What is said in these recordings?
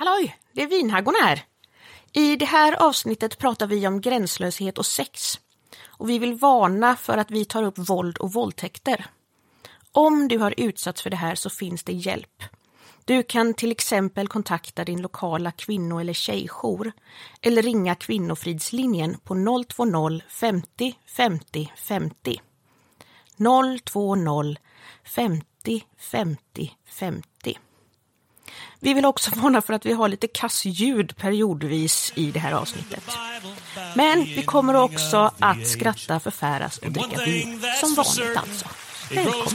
Halloj, det är Vinhaggorna här. I det här avsnittet pratar vi om gränslöshet och sex. Och vi vill varna för att vi tar upp våld och våldtäkter. Om du har utsatts för det här så finns det hjälp. Du kan till exempel kontakta din lokala kvinno eller tjejjour eller ringa Kvinnofridslinjen på 020 50 50 50. 020 50 50 50. Vi vill också varna för att vi har lite kassljud periodvis i det här avsnittet. Men vi kommer också att skratta, förfäras och dricka vin. Som vanligt alltså. Välkommen!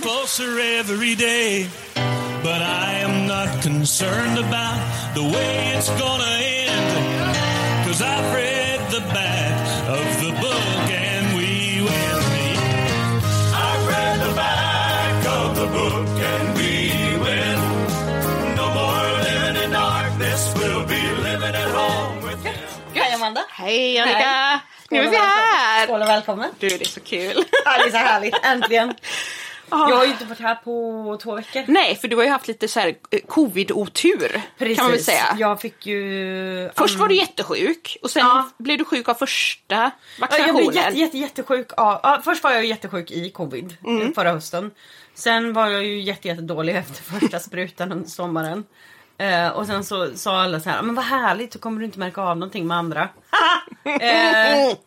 But I am not concerned about the way it's gonna end. Cause I've read the back of the book and we will meet. I've read the back of the book and Hej Amanda! Hej Annika! Hej. Nu är vi här! Skål och välkommen! Du, det är så kul. Ja, det är så härligt, äntligen! Ah. Jag har ju inte varit här på två veckor. Nej, för du har ju haft lite så här eh, covid-otur kan man väl säga. Jag fick ju... Först um, var du jättesjuk och sen Ja. blev du sjuk av första ja, jag vaccinationen. blev jätte, jätte, jättesjuk. Ja, ja, först var jag ju jättesjuk i covid Mm. eh, förra hösten. Sen var jag ju jätte, jätte efter första sprutan under sommaren. Eh, och sen så sa alla så här, men vad härligt, så kommer du inte märka av någonting med andra. eh,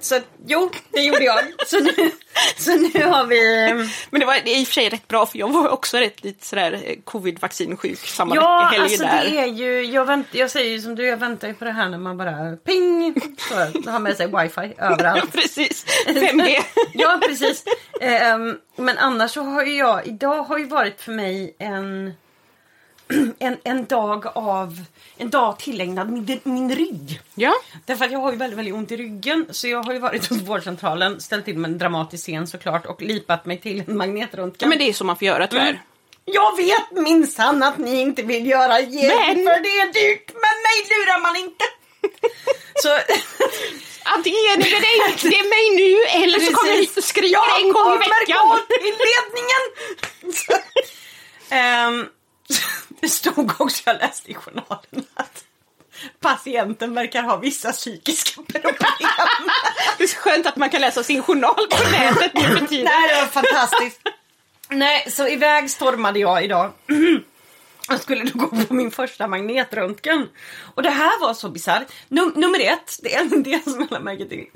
så jo, det gjorde jag. Så nu, så nu har vi... Men det var det är i och för sig rätt bra för jag var också rätt lite sådär eh, covid-vaccinsjuk samma Ja, helg alltså där. det är ju, jag, vänt, jag säger ju som du, jag väntar ju på det här när man bara ping, så har med sig wifi överallt. Precis, 5G. ja, precis. Ehm, men annars så har ju jag, idag har ju varit för mig en, en, en dag av, en dag tillägnad min, min rygg. ja, Därför att jag har ju väldigt, väldigt ont i ryggen så jag har ju varit hos vårdcentralen, ställt till med en dramatisk scen såklart och lipat mig till en magnetröntgen. men det är så man får göra tyvärr. Mm. Jag vet minsann att ni inte vill göra hjälp Men- för det är dyrt, men mig lurar man inte. Så, Antingen ni det dig, det är mig nu eller så kommer jag hit och skriker jag en gång i kommer veckan. gå till ledningen. Ehm, det stod också, jag läste i journalen att patienten verkar ha vissa psykiska problem. Det är så skönt att man kan läsa sin journal på nätet nu för tiden. Nej, det var fantastiskt. Nej, så iväg stormade jag idag. Jag skulle då gå på min första magnetröntgen. Och det här var så bisarrt. Num- nummer ett, det är det som jag lade märke till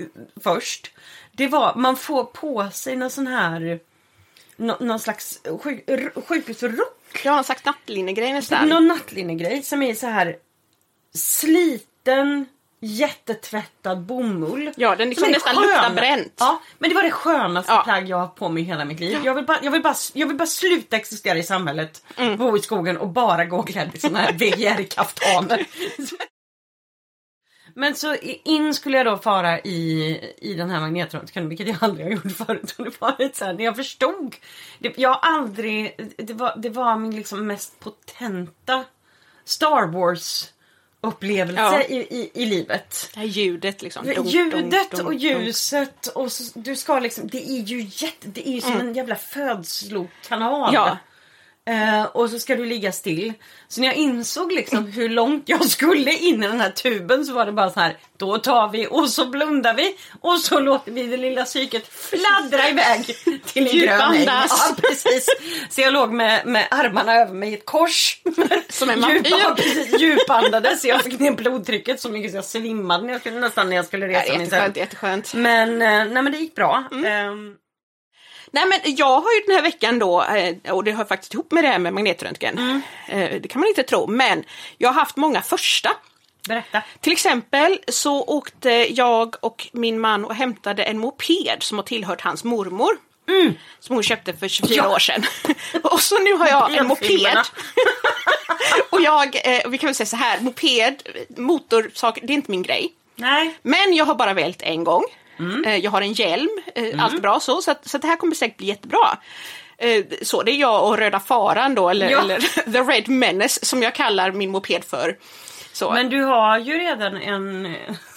först. Det var, man får på sig någon sån här, nå- någon slags sjuk, sjukhusrock. Har någon slags nattlinnegrej nästan. Någon nattlinnegrej som är så här sliten, jättetvättad bomull. Ja, den liksom nästan skön. luktar bränt. Ja, men det var det skönaste Ja. plagg jag har på mig hela mitt liv. Jag vill bara, jag vill bara, jag vill bara sluta existera i samhället, Mm. bo i skogen och bara gå klädd i såna här VGR-kaftaner. Men så in skulle jag då fara i, i den här magnetröntgen, vilket jag aldrig har gjort förut. Och det var lite så här, när jag förstod. Det, jag har aldrig, det var, det var min liksom mest potenta Star Wars upplevelse Ja. i, i, i livet. Det här ljudet liksom. Dunk, Ljudet dunk, och ljuset och så, du ska liksom, det är ju jätte, det är ju som en jävla födslokanal. Ja. Eh, och så ska du ligga still. Så när jag insåg liksom hur långt jag skulle in i den här tuben så var det bara så här. Då tar vi och så blundar vi och så låter vi det lilla psyket fladdra iväg till en grön äng. Ja, precis. Så jag låg med, med armarna över mig i ett kors. Som en vampyr. Djupandades. Jag fick ner blodtrycket så mycket så jag svimmade när jag skulle, nästan när jag skulle resa mig. jätteskönt, jätteskönt. Men, eh, nej, men det gick bra. Mm. Ehm, Nej men jag har ju den här veckan då, eh, och det har faktiskt ihop med det här med magnetröntgen. Mm. Eh, Det kan man inte tro, men jag har haft många första. berätta. Till exempel så åkte jag och min man och hämtade en moped som har tillhört hans mormor. Som hon köpte för 24 Mm. Ja. år sedan. och så nu har jag en moped. och jag, eh, vi kan väl säga så här, moped, motorsaker, det är inte min grej. Nej. Men jag har bara vält en gång. Mm. Eh, Jag har en hjälm, eh, allt bra så. Så, att, så att det här kommer säkert bli jättebra. Eh, Så det är jag och Röda Faran då, eller, Ja. eller The Red Menace som jag kallar min moped för. Så. Men du har ju redan en...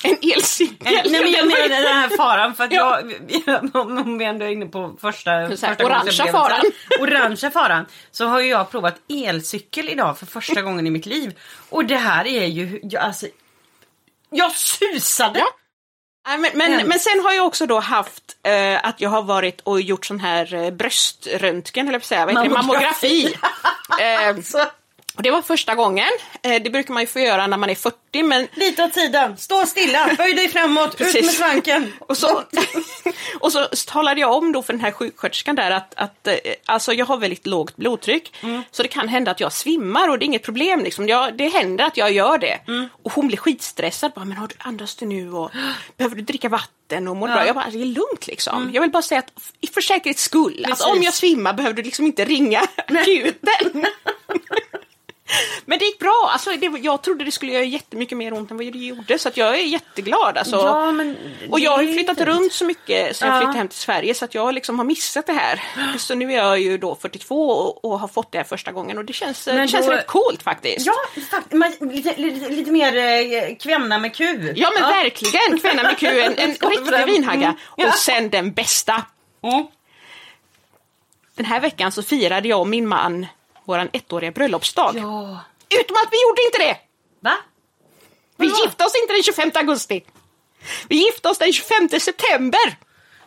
En elcykel. Nej men jag menar den här faran för att Ja. jag, om vi ändå är inne på första, första orangea faran. Orangea faran. Så har ju jag provat elcykel idag för första gången i mitt liv. Och det här är ju, jag, alltså, jag susade! Ja. Nej, men, men, men sen har jag också då haft eh, att jag har varit och gjort sån här eh, bröströntgen, eller säga, vad heter det? Mammografi. mammografi. eh, Så, och det var första gången. Eh, det brukar man ju få göra när man är 40, men lite åt sidan, stå stilla, böj dig framåt, ut med svanken. Och så, och så talade jag om då för den här sjuksköterskan där att, att eh, alltså jag har väldigt lågt blodtryck. Så det kan hända att jag svimmar och det är inget problem. Liksom. Jag, det händer att jag gör det. Och hon blir skitstressad. Bara, men har du, andas du nu? Och, behöver du dricka vatten? Och mår bra? Jag bara, det är lugnt liksom. Jag vill bara säga att för säkerhets skull, att Precis. om jag svimmar behöver du liksom inte ringa akuten. Men det gick bra. Alltså, det, jag trodde det skulle göra jättemycket mer ont än vad det gjorde. Så att jag är jätteglad. Alltså. Ja, men Och jag har ju flyttat fint. runt så mycket sen jag Ja. flyttade hem till Sverige så att jag liksom har missat det här. Så nu är jag ju då 42 och, och har fått det här första gången och det känns, Men det känns då- rätt coolt faktiskt. Ja, fakt- lite, lite, lite mer eh, kvenna med Q. Ja men verkligen, kvinna med Q, en, en riktig vinhagga. Mm. Ja. Och sen den bästa. Mm. Den här veckan så firade jag och min man våran ettåriga bröllopsdag. Ja. Utom att vi gjorde inte det! Va? Vi Vadå? gifte oss inte den 25 augusti. Vi gifte oss den 25 september.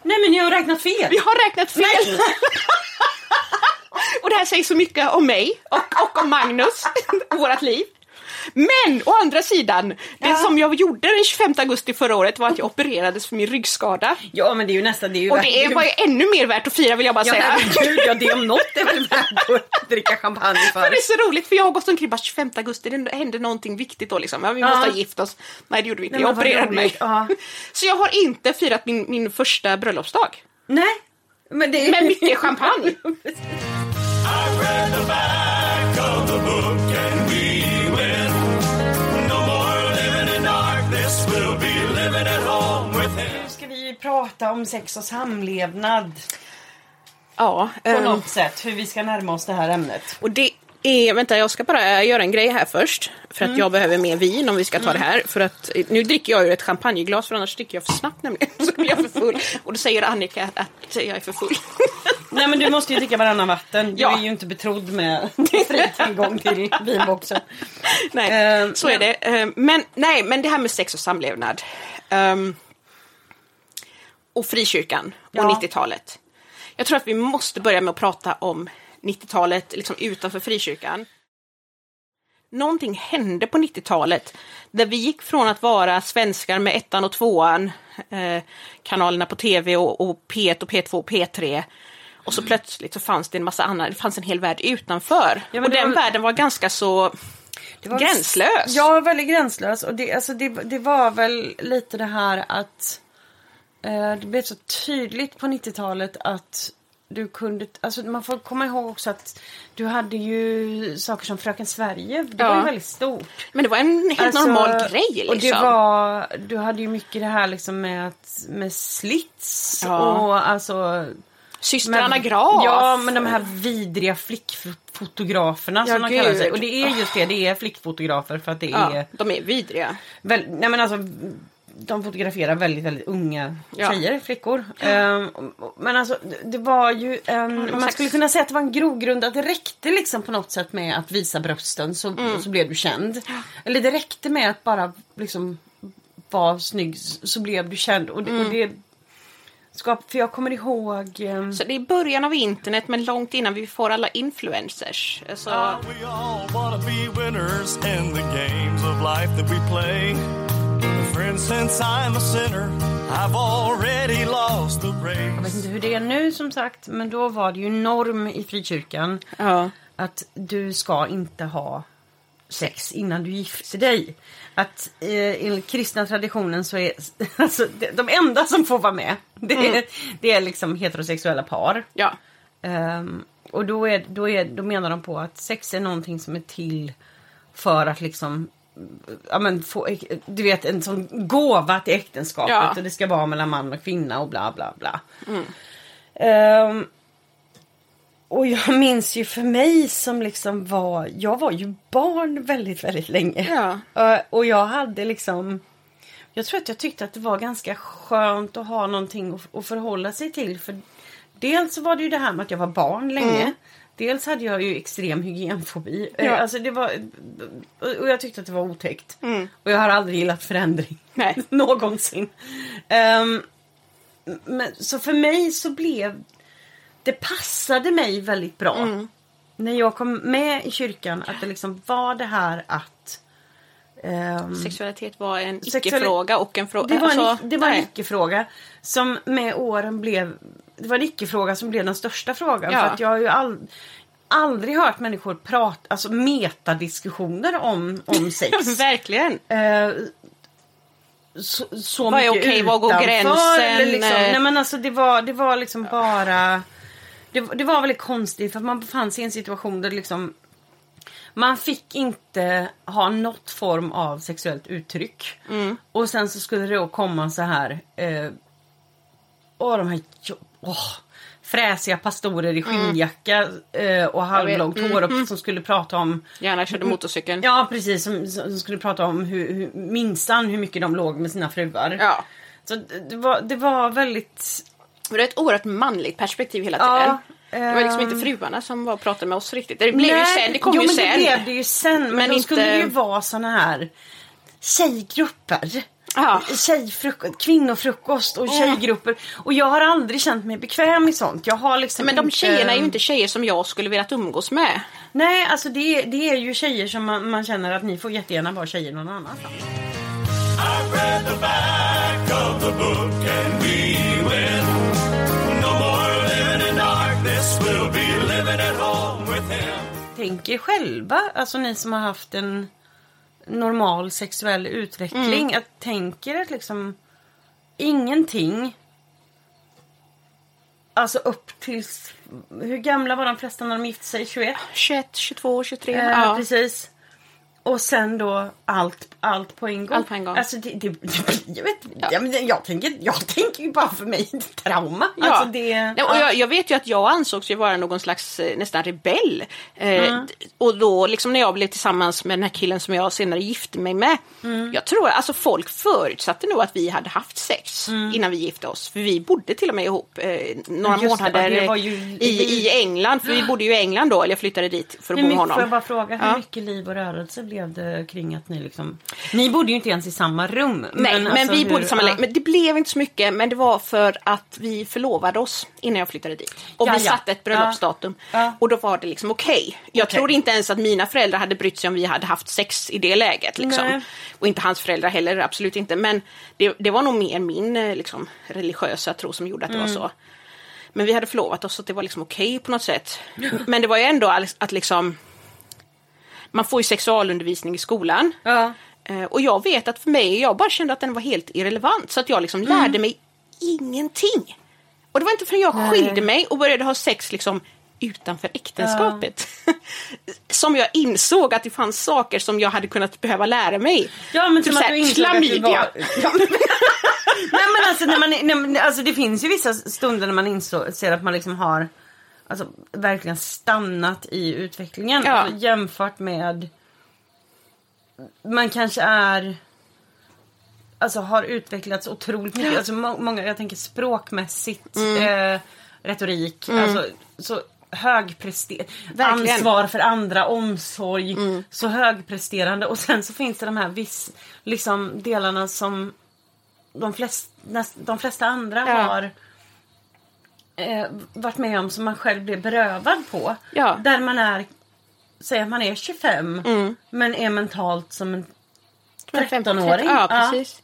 Nej men ni har räknat fel. Vi har räknat fel. och det här säger så mycket om mig och, och om Magnus vårt liv. Men å andra sidan, det Ja. som jag gjorde den 25 augusti förra året var att jag opererades för min ryggskada. Ja men det är ju nästan, det är ju Och värt- det är, var ju ännu mer värt att fira vill jag bara Ja säga. herregud, ja det om något är väl värt att dricka champagne för. Men det är så roligt för jag har gått omkring bara 25 augusti, det hände någonting viktigt då liksom. Ja, vi Ja. måste ha gift oss. Nej det gjorde vi inte, Nej, jag opererade mig. Ja. Så jag har inte firat min, min första bröllopsdag. Nej. Men det är... Med mycket champagne. we'll be living at home with him. Nu ska vi prata om sex och samlevnad Ja, på ehm, något sätt. Hur vi ska närma oss det här ämnet. Och det är, vänta jag ska bara göra en grej här först. För Mm. att jag behöver mer vin om vi ska ta det här. För att eh, nu dricker jag ur ett champagneglas för annars dricker jag för snabbt nämligen. Så blir jag för full. Och då säger Annika att, jag är för full. Nej men du måste ju dricka varannan vatten. Du Ja. är ju inte betrodd med fri tillgång till vinboxen. nej, Ehm, så är det. Ehm, men, nej, men det här med sex och samlevnad. Ehm, och frikyrkan och Ja. 90-talet. Jag tror att vi måste börja med att prata om 90-talet liksom utanför frikyrkan. Någonting hände på 90-talet där vi gick från att vara svenskar med ettan och tvåan, eh, kanalerna på tv och, och P1 och P2 och P3. Och så plötsligt så fanns det en massa annat, det fanns en hel värld utanför. men och den var- världen var ganska så Det var- gränslös. Ja, väldigt gränslös. Och det, alltså det, det var väl lite det här att eh, det blev så tydligt på 90-talet att du kunde, alltså man får komma ihåg också att du hade ju saker som Fröken Sverige, det var Ja. ju väldigt stort. Men det var en helt Alltså, normal grej liksom. Och det var, du hade ju mycket det här liksom med, att, med slits Ja. och alltså Systrarna Graf. Ja, men de här vidriga flickfotograferna Ja, som de kallar sig. Och det är just det, det är flickfotografer för att det Ja, är de är vidriga. Väl, nej men alltså, de fotograferar väldigt, väldigt unga Ja. tjejer, flickor. Ehm, men alltså, det- var ju en... någon Man skulle kunna säga att det var en grogrund, att det räckte liksom på något sätt med att visa brösten så, Mm. så blev du känd. Eller det räckte med att bara liksom vara snygg så blev du känd. Och det, Mm. och det skap, för jag kommer ihåg... ehm, Så det är början av internet men långt innan vi får alla influencers. Alltså, Jag vet race. inte hur det är nu som sagt, men då var det ju norm i frikyrkan. ja. att du ska inte ha sex innan du gifter dig. Att eh, enligt kristna traditionen så är alltså, de, enda som får vara med det är, det är liksom heterosexuella par. ja. Ehm, och då, är, då, är, då menar de på att sex är någonting som är till för att liksom Ja, men få, du vet en sån gåva till äktenskapet Ja. och det ska vara mellan man och kvinna och bla bla bla. Ehm, och jag minns ju för mig som liksom var, jag var ju barn väldigt, väldigt länge. Ja. Eh, Och jag hade liksom, jag tror att jag tyckte att det var ganska skönt att ha någonting att, att förhålla sig till. För dels så var det ju det här med att jag var barn länge. Mm. Dels hade jag ju extrem hygienfobi. Eh, Ja. Alltså det var, och jag tyckte att det var otäckt. Mm. Och jag har aldrig gillat förändring. Nej. Någonsin. Ehm, men, så för mig så blev det passade mig väldigt bra. Mm. När jag kom med i kyrkan att det liksom var det här att ehm, Sexualitet var en icke-fråga och en fråga. det var en, alltså, det var en icke-fråga som med åren blev det var en icke-fråga som blev den största frågan. Ja. För att jag har ju all, aldrig hört människor prata, alltså metadiskussioner om, om sex. Verkligen. Eh, så, så Vad är mycket okej? Var går gränsen? Liksom, Eh. nej men alltså det var, det var liksom bara... Det, det var väldigt konstigt för att man befann sig i en situation där liksom... Man fick inte ha något form av sexuellt uttryck. Mm. Och sen så skulle det då komma så här... Eh, åh, de här åh, fräsiga pastorer i skinnjacka eh, och halvlångt Mm. hår och, som skulle prata om Gärna körde motorcykeln. Ja precis, som, som skulle prata om hur, hur, minsann hur mycket de låg med sina fruar. Ja. Så det var, det var väldigt... Det är ett oerhört manligt perspektiv hela Ja, tiden. det var liksom ehm. inte fruarna som var och pratade med oss riktigt. Det blev ju sen, det kom jo, ju men sen. det blev det ju sen. Men, Men då inte- skulle ju vara såna här tjejgrupper. Ja. Tjejfrukost, kvinnofrukost och tjejgrupper. Och jag har aldrig känt mig bekväm i sånt. Jag har liksom Men de inte... tjejerna är ju inte tjejer som jag skulle velat umgås med. Nej, alltså det, det är ju tjejer som man, man känner att ni får jättegärna vara tjejer någon annanstans. I've read the back of the book and we win. No more living in darkness, we'll be living at home with him. Tänk er själva, alltså ni som har haft en normal sexuell utveckling. Mm. Att tänk er att liksom ingenting Alltså upp till Hur gamla var de flesta när de gifte sig? 21? 21, 22, 23. Eh, ja. Precis. Och sen då allt, allt på en gång. Allt på en gång. Alltså det, det, det ju ett, ja. men jag, tänker, jag tänker ju bara för mig trauma. Ja. Alltså det, Nej, och jag, jag vet ju att jag ansågs ju vara någon slags eh, nästan rebell. Eh, d- Och då liksom när jag blev tillsammans med den här killen som jag senare gifte mig med. Jag tror alltså folk förutsatte nog att vi hade haft sex innan vi gifte oss. För vi bodde till och med ihop eh, några Just månader det eh, ju- i, i England. För vi bodde ju i England då, eller jag flyttade dit för att Hur bo med mycket, får jag honom. bara fråga, hur mycket liv och rörelse blev det kring att ni liksom... Ni bodde ju inte ens i samma rum. Nej, men, alltså vi hur- bodde samma ja. lägenhet. Men det blev inte så mycket, men det var för att vi förlovade oss innan jag flyttade dit. Och Ja, vi satte ett bröllopsdatum. Ja. Och då var det liksom okej. Jag Okej. tror inte ens att mina föräldrar hade brytt sig om vi hade haft sex i det läget. Liksom. Nej. Och inte hans föräldrar heller, absolut inte. Men det, det var nog mer min eh, liksom, religiösa tro som gjorde att det Mm. var så. Men vi hade förlovat oss så det var liksom okej på något sätt. Men det var ju ändå att liksom... Man får ju sexualundervisning i skolan. Ja. Eh, Och jag vet att för mig, jag bara kände att den var helt irrelevant. Så att jag liksom lärde mig ingenting. Och det var inte förrän jag Nej. skilde mig och började ha sex liksom utanför äktenskapet. som jag insåg att det fanns saker som jag hade kunnat behöva lära mig. Ja men Typ som att du insåg att du klamydia. var... Ja, Nej men alltså, när man, när, alltså det finns ju vissa stunder när man inser att man liksom har alltså, verkligen stannat i utvecklingen Ja. alltså, jämfört med man kanske är alltså har utvecklats otroligt mycket. Alltså, må, många, jag tänker språkmässigt, Mm. eh, retorik, alltså så högprester Verkligen. Mm. ansvar för andra, omsorg, så högpresterande. Och sen så finns det de här viss, liksom, delarna som de, flest, näst, de flesta andra Ja. har eh, varit med om som man själv blev berövad på. Ja. Där man är, säg att man är 25 men är mentalt som en 13-åring. Ja, precis.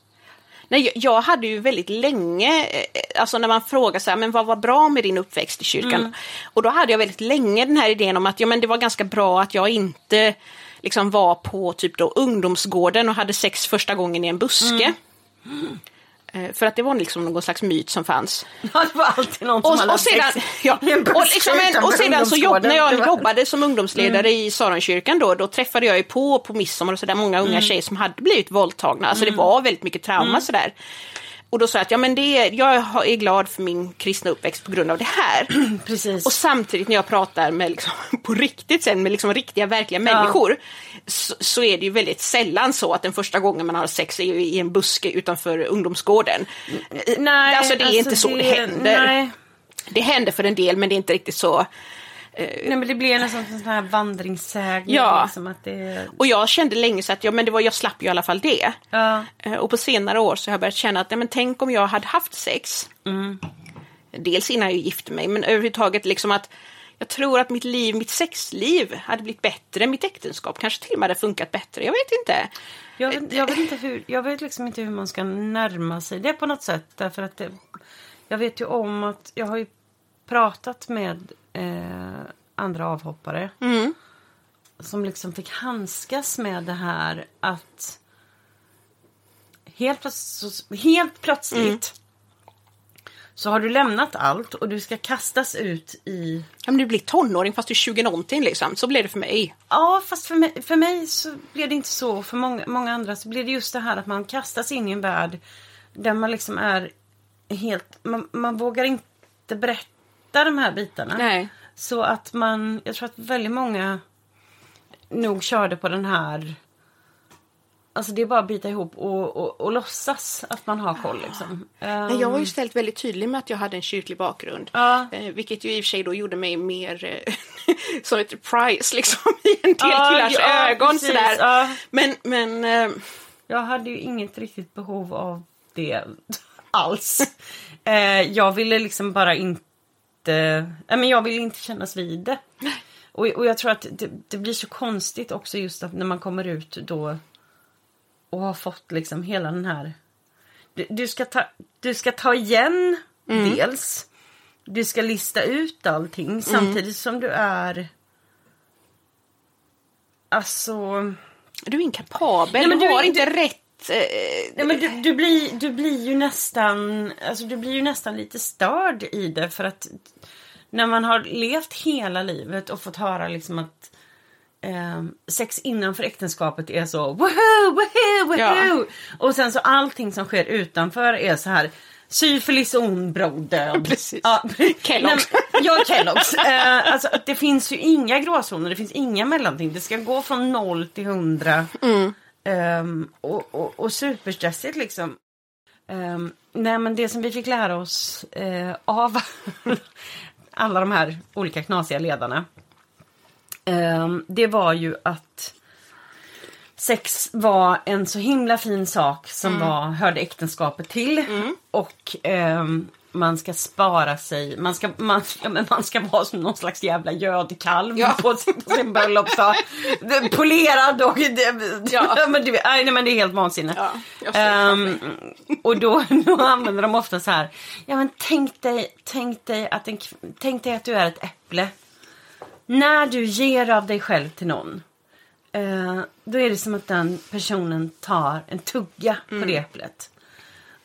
Nej, jag- hade ju väldigt länge, eh, alltså när man frågar så här, men vad var bra med din uppväxt i kyrkan? Och då hade jag väldigt länge den här idén om att ja, men det var ganska bra att jag inte liksom var på typ då ungdomsgården och hade sex första gången i en buske. Eh, För att det var liksom någon slags myt som fanns. Ja, det var alltid någon som Och, hade och sedan, ja, och, liksom en, och sedan så jobb, när jag jobbade som ungdomsledare i Saronkyrkan då, då träffade jag ju på på midsommar och sådär många unga tjejer som hade blivit våldtagna. Alltså det var väldigt mycket trauma sådär. Och då sa jag att ja, men det är, jag är glad för min kristna uppväxt på grund av det här. Precis. Och samtidigt när jag pratar med liksom, på riktigt sen med liksom riktiga verkliga människor så, så är det ju väldigt sällan så att den första gången man har sex är i en buske utanför ungdomsgården. nej, alltså det är inte så det händer. Nej. Det händer för en del men det är inte riktigt så. Nej, men det blir nästan som en sån här vandringssägen. Ja. Liksom att det... Och jag kände länge så att ja, men det var, jag slapp ju i alla fall det. Ja. Eh, Och på senare år så har jag börjat känna att ja, men tänk om jag hade haft sex. Dels innan jag gifte mig men överhuvudtaget liksom att jag tror att mitt liv, mitt sexliv hade blivit bättre, mitt äktenskap kanske till och med hade funkat bättre, jag vet inte. Jag vet, jag, vet inte hur, jag vet liksom inte hur man ska närma sig det på något sätt. Därför att det, jag vet ju om att jag har ju pratat med eh, andra avhoppare. Som liksom fick handskas med det här att helt, plötsligt, helt plötsligt så har du lämnat allt och du ska kastas ut i Ja, men du blir tonåring fast du är 20 någonting liksom, så blev det för mig. Ja, fast för mig, för mig så blev det inte så. För många, många andra så blir det just det här att man kastas in i en värld där man liksom är helt... Man, man vågar inte berätta de här bitarna. Nej. Så att man... Jag tror att väldigt många nog körde på den här... Alltså det är bara att bita ihop och, och, och låtsas att man har koll liksom. Men jag var ju ställt väldigt tydlig med att jag hade en kyrklig bakgrund. Ja. Eh, vilket ju i och för sig då gjorde mig mer eh, som ett prize liksom i en del Ja, killars ja, ögon. precis, sådär. ja. Men, men eh, Jag hade ju inget riktigt behov av det alls. jag ville liksom bara inte... Nej, men jag ville inte kännas vid det. Och, och jag tror att det, det blir så konstigt också just att när man kommer ut då och har fått liksom hela den här... Du, du, ska, ta, du ska ta igen dels. Du ska lista ut allting samtidigt som du är... Alltså... du är inkapabel, Nej, men du, har inte rätt... Eh, Nej, men du, du, blir, du blir ju nästan alltså du blir ju nästan lite störd i det för att när man har levt hela livet och fått höra liksom att eh, sex innanför äktenskapet är så woho, woho, woho. Ja. Och sen så allting som sker utanför är så här syfilis, ond, broddöd. Precis. Ja. Kellogg's. Nej, Ja, Kellogg's. Eh, alltså, det finns ju inga gråzoner, det finns inga mellanting. Det ska gå från noll till hundra. Um, och, och, och superstressigt liksom. Um, nej men det som vi fick lära oss uh, av alla de här olika knasiga ledarna. Um, det var ju att sex var en så himla fin sak som var, hörde äktenskapet till. Och ehm, man ska spara sig, man ska, man, ja, men man ska vara som någon slags jävla gödkalv Ja. på sin, på sin bröllopsdag. Det- Polerad och... Det, Ja. men, du, vet, nej, men det är helt vansinne. Ja, det Ehm, och då, då använder de ofta så här. Ja men tänk dig, tänk dig, att en, tänk dig att du är ett äpple. När du ger av dig själv till någon. Eh, då är det som att den personen tar en tugga på Mm. det äpplet.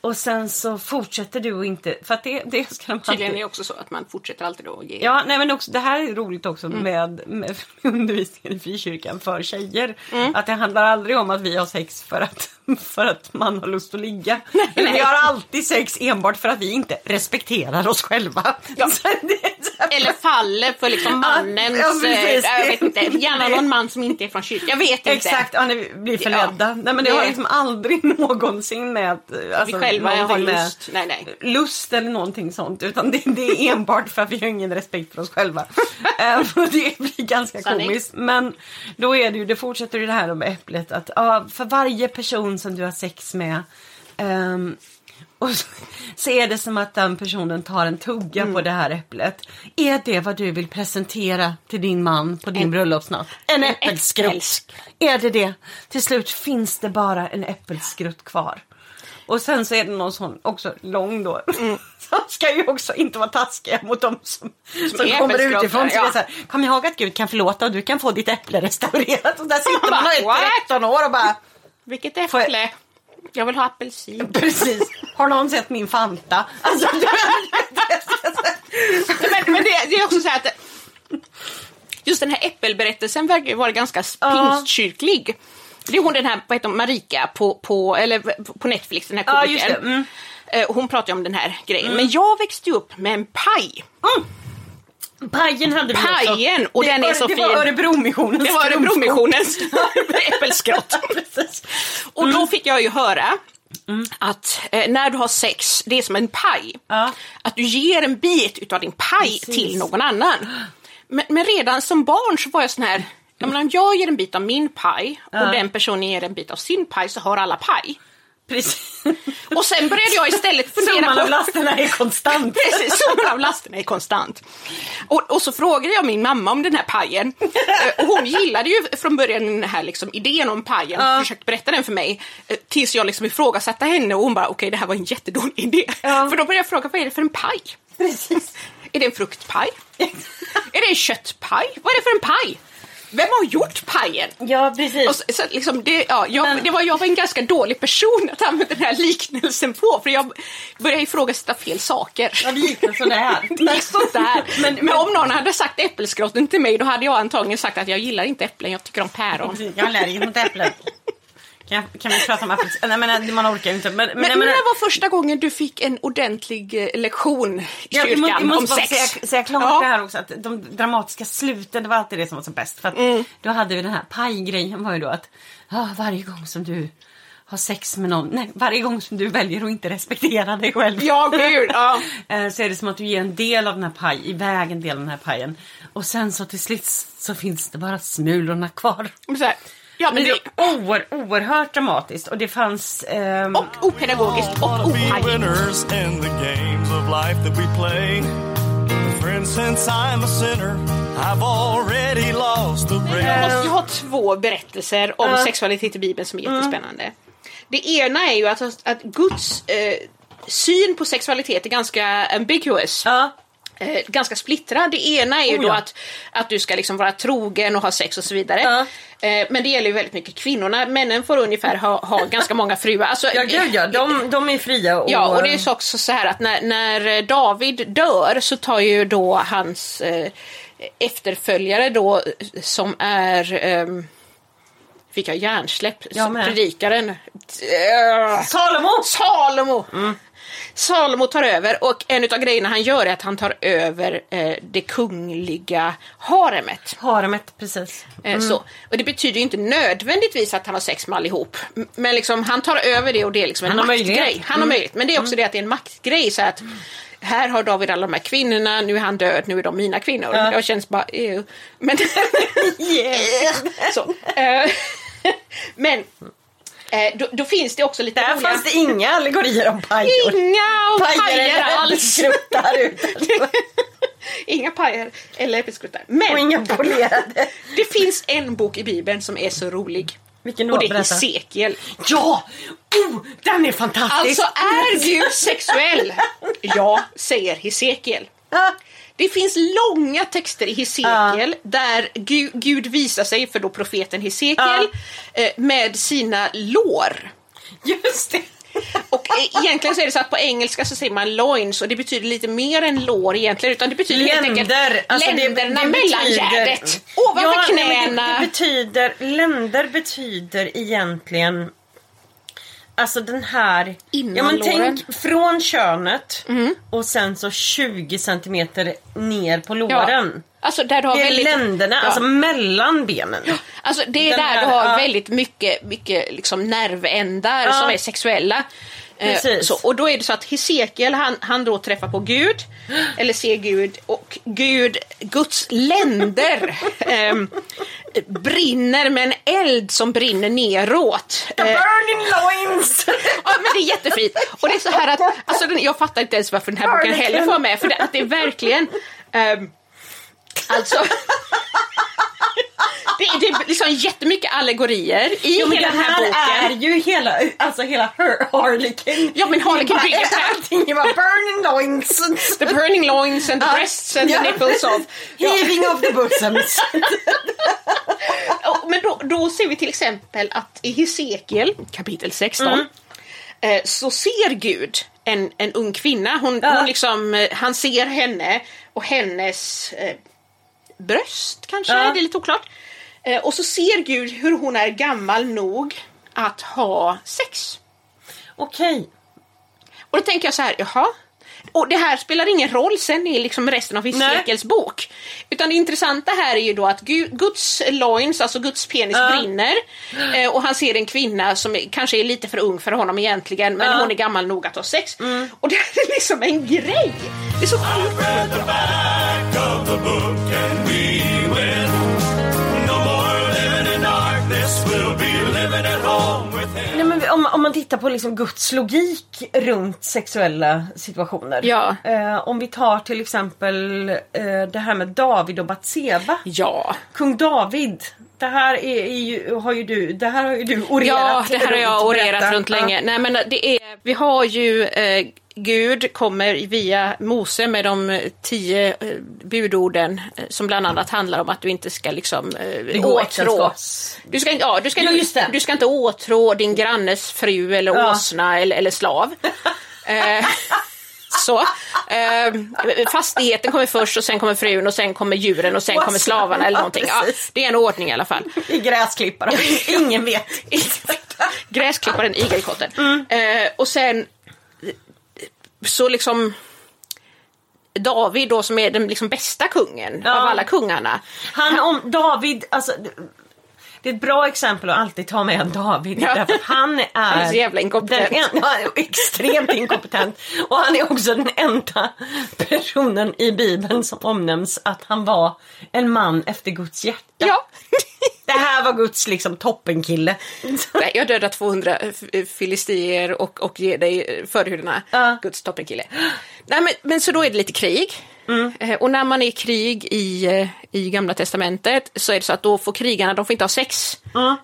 Och sen så fortsätter du och inte, för att det, det ska de tydligen alltid- är det också så att man fortsätter alltid då ge. Ja, nej men också, det här är roligt också Mm. med, med undervisningen i frikyrkan för tjejer. Mm. Att det handlar aldrig om att vi har sex för att, för att man har lust att ligga. Men vi har alltid sex enbart för att vi inte respekterar oss själva. Ja. Eller faller för liksom mannens... Ja, eh, jag vet inte, gärna någon man som inte är från kyrkan. Jag vet inte. Exakt, ja, vi blir förledda. Ja. Nej, men det har liksom aldrig någonsin med... Alltså, vi själva har lust. Nej, nej. lust eller någonting sånt. Utan det, det är enbart för att vi har ingen respekt för oss själva. Eh, det blir ganska Sanning. komiskt. Men då är det ju, det fortsätter ju det här med äpplet. Att ja, för varje person som du har sex med ehm, och så, är det som att den personen tar en tugga Mm. på det här äpplet. Är det vad du vill presentera till din man på din bröllopsnatt? En, äppelskrutt. äppelsk. Är det det? Till slut finns det bara en äppelskrutt kvar. Och sen så är det någon sån också lång då. Som ska ju också inte vara taskiga mot dem som, som är kommer utifrån. Ja. så här, Kom ihåg att Gud kan förlåta och du kan få ditt äpple restaurerat. Och där sitter man och är What? 13 år och bara Vilket äpple. Jag vill ha apelsin. Precis. Har någon sett min Fanta? Alltså, du, men men det, det är också så här att just den här äppelberättelsen verkar ju vara ganska pingstkyrklig. Det är hon den här, vad heter hon, Marika på, på, eller på Netflix, den här komikern. det. Mm. Eh, hon pratar ju om den här grejen. Men jag växte ju upp med en paj. Pajen hade vi också. Pajen! Och det den är var, så det fin. var Örebromissionens Det var Örebromissionens äppelskott. Precis. Och då fick jag ju höra att eh, när du har sex, det är som en paj. Ja. Att du ger en bit utav din paj Precis. till någon annan. Men, men redan som barn så var jag sån här, jag menar, om jag ger en bit av min paj och den personen ger en bit av sin paj så har alla paj. Precis. Och sen började jag istället fundera Summan på... av lasterna är konstant. Precis, summan av lasterna är konstant. Och, och så frågade jag min mamma om den här pajen. Eh, Och hon gillade ju från början den här liksom, idén om pajen, Ja. försökte berätta den för mig. eh, Tills jag liksom ifrågasatte henne och hon bara, okej det här var en jättedålig idé. Ja. För då började jag fråga, vad är det för en paj? Precis. Är det en fruktpaj? är det en köttpaj? Vad är det för en paj? Vem har gjort pajen? Ja, precis. Och så, så liksom det, ja, jag, Men- det var, jag var en ganska dålig person att använda den här liknelsen på, för jag började ifrågasätta fel saker. Ja, det gick väl sådär. Det gick sådär. Men- Men, om någon hade sagt äppelskrotten till mig, då hade jag antagligen sagt att jag gillar inte äpplen, jag tycker om päron. Precis, Jag är allergisk mot äpplen. Kan, kan vi prata om apelsin? Nej men man orkar ju inte. Men, men, Men menar- när var första gången du fick en ordentlig eh, lektion i Ja, kyrkan jag, må- om sex? säga, säga klart Ja. det här också, att de dramatiska sluten, det var alltid det som var så bäst. För att Mm. Då hade vi den här pajgrejen var ju då att ah, varje gång som du har sex med någon, nej, varje gång som du väljer att inte respektera dig själv. Ja, gud. Ja. eh, så är det som att du ger en del av den här paj, iväg en del av den här pajen. Och sen så till slut så finns det bara smulorna kvar. Så här. Ja, men det är oer, oerhört dramatiskt och det fanns... ehm, och opedagogiskt och opajigt. race. Jag, har två berättelser om Ja. sexualitet i Bibeln som är jättespännande. Det ena är ju att, att Guds eh, syn på sexualitet är ganska ambiguous. ja, Eh, ganska splittrad. Det ena är ju Oh, då ja. att, att du ska liksom vara trogen och ha sex och så vidare. Ja. Eh, men det gäller ju väldigt mycket kvinnorna. Männen får ungefär ha, ha ganska många fruar. Alltså, ja, gud ja, de, de är fria. Och, Ja, och det är så också så här att när, när David dör så tar ju då hans eh, efterföljare då eh, som är ehm, Fick jag hjärnsläpp? Med. Predikaren. Eh, Salomo! Salomo! Salomo tar över och en av grejerna han gör är att han tar över eh, det kungliga haremet. Haremet, precis. Eh, Så. Och det betyder ju inte nödvändigtvis att han har sex med allihop. Men liksom, han tar över det och det är liksom en Han har maktgrej. möjlighet. Mm. Han har möjlighet. Men det är också det att det är en maktgrej. Så att här har David alla de här kvinnorna, nu är han död, nu är de mina kvinnor. Ja. Jag känns bara... ew. Men... så. eh, Men eh, då, då finns det också lite Där roliga- fanns det inga allegorier om pajor. Inga pajer alls! Inga pajer eller äppelskruttar. Men Och inga polerade. det finns en bok i Bibeln som är så rolig. Vilken då? Och det är. Hesekiel. Ja! Oh, den är fantastisk! Alltså är Gud sexuell? Ja, säger Hesekiel. Det finns långa texter i Hesekiel där Gud, Gud visar sig för då profeten Hesekiel eh, med sina lår. Just det! Och eh, egentligen så är det så att på engelska så säger man loins och det betyder lite mer än lår egentligen utan det betyder helt enkelt Länder, alltså länderna det mellan betyder- gärdet. Ovanför ja, knäna. Det, det betyder, länder betyder egentligen Alltså den här... Innan ja, men låren. tänk från könet Mm. och sen så 20 centimeter ner på låren. Alltså där du har Det är väldigt... länderna, Ja. alltså mellan benen. Alltså det är Den där här, du har ja. väldigt mycket, mycket liksom nervändar Ja. som är sexuella. Eh, Precis. Så, och då är det så att Hesekiel han, han då träffar på Gud, eller ser Gud, och Gud, Guds länder ehm, brinner med en eld som brinner neråt. The Eh, burning loins! Ja men det är jättefint. Och det är så här att, alltså jag fattar inte ens varför den här boken heller får med för det, att det är verkligen um, Alltså det, det är liksom jättemycket allegorier i Jo, hela det den här här är boken. ju hela, alltså hela Har- Harlequin. Ja, men Harlequin bygger på- Allting är bara burning loins. The burning loins and the Ja. breasts and Ja. the nipples of... Heaving of the bosoms. Men då, då ser vi till exempel att i Hesekiel kapitel 16 Mm. eh, så ser Gud en, en ung kvinna. Hon, Ja. hon liksom, eh, han ser henne och hennes eh, bröst kanske, Ja. det är lite oklart. Eh, och så ser Gud hur hon är gammal nog att ha sex. Okej. Och då tänker jag så här, jaha. Och det här spelar ingen roll sen i liksom resten av Hesekels bok. Utan det intressanta här är ju då att Gu- Guds loins, alltså Guds penis brinner. Eh, och han ser en kvinna som är, kanske är lite för ung för honom egentligen, men hon är gammal nog att ha sex. Och det här är liksom en grej. Det är så sjukt. Nej, men om, om man tittar på liksom Guds logik runt sexuella situationer. Ja. Eh, om vi tar till exempel eh, det här med David och Batseba. Ja. Kung David. Det här är, är ju, har ju du, det här har ju du orerat Ja, det här har jag orerat runt länge. Nej, men det är, vi har ju eh, Gud kommer via Mose med de tio eh, budorden eh, som bland annat handlar om att du inte ska liksom eh, åtrå. Du ska, inte- ja, du, ska, det. du ska inte åtrå din grannes fru eller Ja. åsna eller, eller slav. eh, så. Eh, fastigheten kommer först och sen kommer frun och sen kommer djuren och sen kommer slavarna eller någonting. Ja, det är en ordning i alla fall. I gräsklippare. Ingen vet. Gräsklipparen, igelkotten. Mm. Eh, och sen så liksom David då som är den liksom bästa kungen Ja. av alla kungarna. Han om David, alltså det är ett bra exempel att alltid ta med David. Ja. Därför att han är, Han är så jävla inkompetent. En- ja, extremt inkompetent. Och han är också den enda personen i Bibeln som omnämns att han var en man efter Guds hjärta. Ja. Det här var Guds liksom toppenkille. Nej, jag dödar 200 f- filistier och, och ger dig förhuden. Ja. Guds toppenkille. Nej, men, men så då är det lite krig. Mm. Eh, och när man är i krig i, eh, i Gamla Testamentet så är det så att då får krigarna, de får inte ha sex.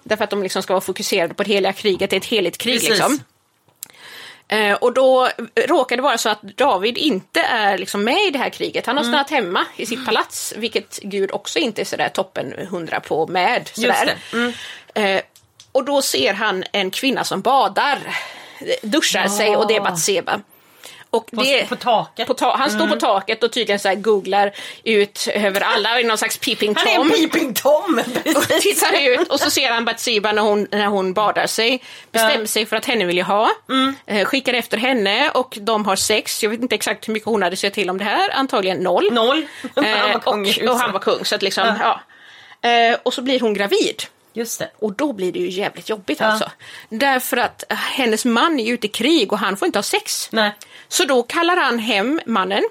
Därför att de liksom ska vara fokuserade på det heliga kriget, det är ett heligt krig Precis. liksom. Eh, och då råkar det vara så att David inte är liksom med i det här kriget. Han har Mm. stannat hemma i sitt palats, vilket Gud också inte är sådär toppen hundra på med. Sådär. Mm. Eh, och då ser han en kvinna som badar, duschar sig och det är Batseba. Och På, det, på taket. på ta- han står på taket och tydligen så googlar ut över alla i någon slags peeping han är en tom. peeping tom! Och tittar ut och så ser han Batseba när hon, när hon badar sig. Bestämmer sig för att henne vill jag ha. Mm. Eh, skickar efter henne och de har sex. Jag vet inte exakt hur mycket hon hade sett till om det här. Antagligen noll. Noll. Han Eh, var kung i och, och han var kung. Så att liksom, ja. Eh, och så blir hon gravid. Just det. Och då blir det ju jävligt jobbigt Ja. alltså. Därför att hennes man är ju ute i krig och han får inte ha sex. Nej. Så då kallar han hem mannen.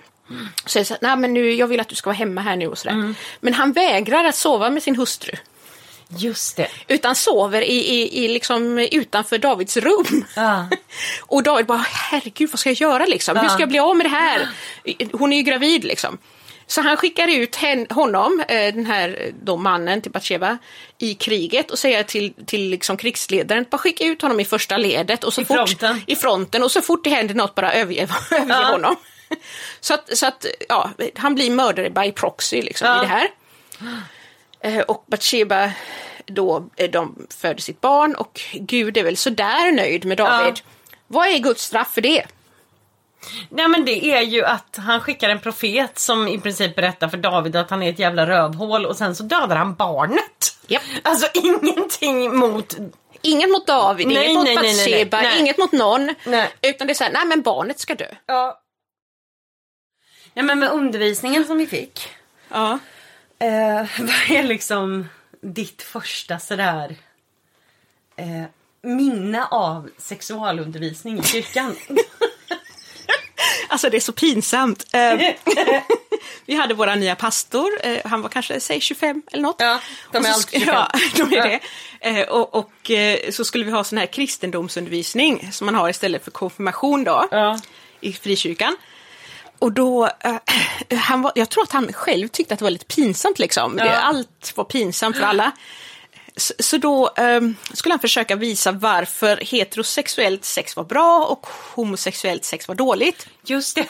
Och säger så här, nej men nu, jag vill att du ska vara hemma här nu och sådär. Mm. Men han vägrar att sova med sin hustru. Just det. Utan sover i, i, i liksom utanför Davids rum. Ja. Och David bara, herregud vad ska jag göra liksom? Hur ska jag bli av med det här? Hon är ju gravid liksom. Så han skickar ut hen, honom, eh, den här då mannen till Batsheva, i kriget och säger till, till liksom krigsledaren, bara skicka ut honom i första ledet. Och så I fort, fronten. I fronten och så fort det händer något bara överge, överge Ja. honom. Så att, så att ja, han blir mördare by proxy liksom, Ja. i det här. Eh, Och Batsheba då, eh, de föder sitt barn och Gud är väl sådär nöjd med David. Vad är Guds straff för det? Nej men det är ju att han skickar en profet som i princip berättar för David att han är ett jävla rövhål och sen så dödar han barnet. Japp. Alltså ingenting mot... Inget mot David, Nej, inget mot nej, nej, Batsheba, inget mot någon. Nej. Utan det är såhär, nej men barnet ska dö. Ja. Nej men med undervisningen som vi fick. Ja. Eh, vad är liksom ditt första sådär eh, minne av sexualundervisning i kyrkan? Alltså det är så pinsamt. Eh, vi hade våra nya pastor, eh, han var kanske, säg 25 eller något. Ja, de är alltid sk- 25. Ja, de är det. Eh, och och så skulle vi ha sån här kristendomsundervisning som man har istället för konfirmation då, Ja. i frikyrkan. Och då, han var, jag tror att han själv tyckte att det var lite pinsamt liksom. Ja. Allt var pinsamt för alla. Så, då eh, skulle han försöka visa varför heterosexuellt sex var bra och homosexuellt sex var dåligt. Just det.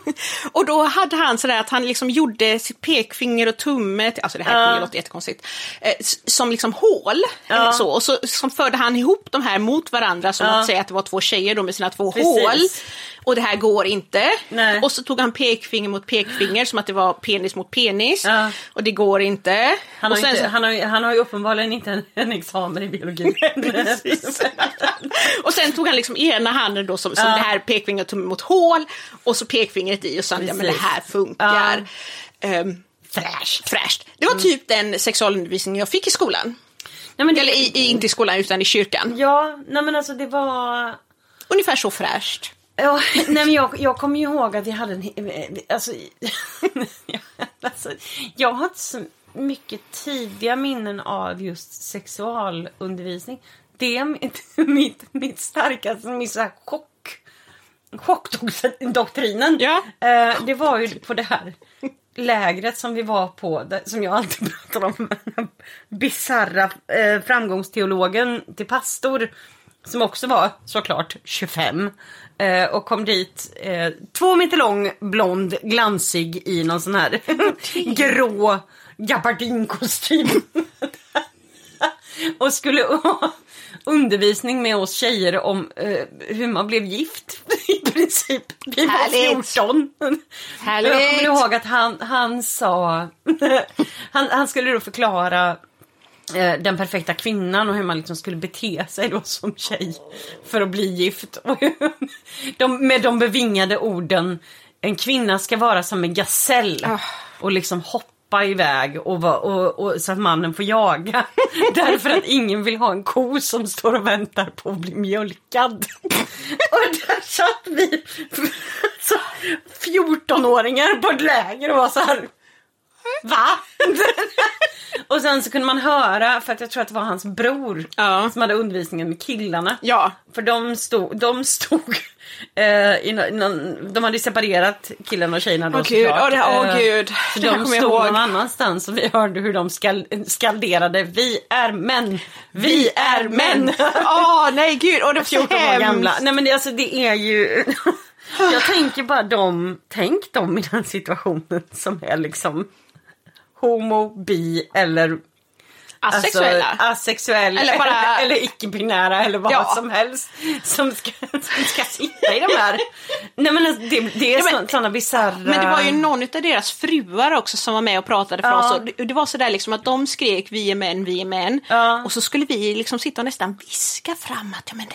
Och då hade han sådär att han liksom gjorde sitt pekfinger och tumme, alltså det här Ja. låter jättekonstigt, eh, som liksom hål. Ja. Så, och så som förde han ihop de här mot varandra som Ja. att säga att det var två tjejer då med sina två Precis. hål. Och det här går inte. Nej. Och så tog han pekfinger mot pekfinger som att det var penis mot penis. Ja. Och det går inte. Han har, och sen inte, han, har, ju- han har ju uppenbarligen inte en, en examen i biologi. Och sen tog han liksom ena handen då som, som Ja. det här pekfingret tummen mot hål och så pekfingret i och sa ja men det här funkar. Um, fräscht. fräscht. Det var typ den sexualundervisning jag fick i skolan. Nej, men det, Eller i, i, inte i skolan utan i kyrkan. Ja, nej men alltså det var... Ungefär så fräscht. Ja, nej men jag, jag kommer ju ihåg att vi hade en... Alltså, alltså, jag har inte så mycket tidiga minnen av just sexualundervisning. Det är mitt, mitt, mitt starkaste, min så här chock... Chockdoktrinen. Ja. Eh, det var ju på det här lägret som vi var på, som jag alltid pratar om. den Bisarra eh, framgångsteologen till pastor. Som också var såklart 25. Eh, och kom dit, eh, två meter lång, blond, glansig i någon sån här grå gabardinkostym. och skulle ha undervisning med oss tjejer om eh, hur man blev gift i princip. Vi var Härligt. 14. Härligt. Jag kommer ihåg att han, han sa, han, han skulle då förklara den perfekta kvinnan och hur man liksom skulle bete sig då som tjej för att bli gift. Och de, med de bevingade orden, en kvinna ska vara som en gasell och liksom hoppa iväg och, va- och, och, så att mannen får jaga. Därför att ingen vill ha en ko som står och väntar på att bli mjölkad. och där satt vi, så 14-åringar på ett läger och var så här. Va? och sen så kunde man höra, för att jag tror att det var hans bror Ja. som hade undervisningen med killarna. Ja. För de stod, de stod eh, någon, de hade separerat killarna och tjejerna då Åh gud, såklart. åh det- Eh, gud. Så Det de stod ihåg. någon annanstans och vi hörde hur de skall, skalderade Vi är män, vi är män. Åh nej gud, åh det var så 14 år gamla. Nej men det, alltså, det är ju... Jag tänker bara dem, tänk dem i den situationen som är liksom homo, bi eller Asexuella. Alltså, asexuell Eller bara- eller icke-binära eller vad Ja. som helst som ska, som ska sitta i de här. Nej men alltså, det, det är Ja, men- sådana bisarra... Men det var ju någon av deras fruar också som var med och pratade för Ja. oss. Och det, det var sådär liksom att de skrek vi är män, vi är män. Ja. Och så skulle vi liksom sitta och nästan viska fram att ja, men,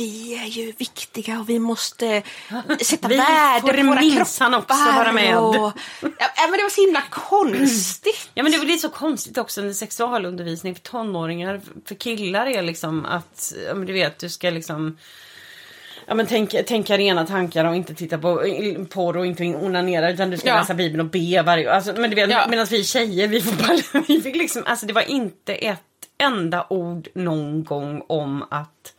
vi är ju viktiga och vi måste sätta Vi värde på våra kroppar. också vara med. Och, ja, men det var så himla konstigt. Ja men det blir så konstigt också med sexualundervisning för tonåringar. För killar är liksom att, ja men du vet, du ska liksom Ja men tänk, tänka rena tankar och inte titta på porr och inte onanera utan du ska Ja. läsa bibeln och be varje alltså, men du vet, Ja. Medan vi tjejer vi, får vi fick liksom, alltså det var inte ett enda ord någon gång om att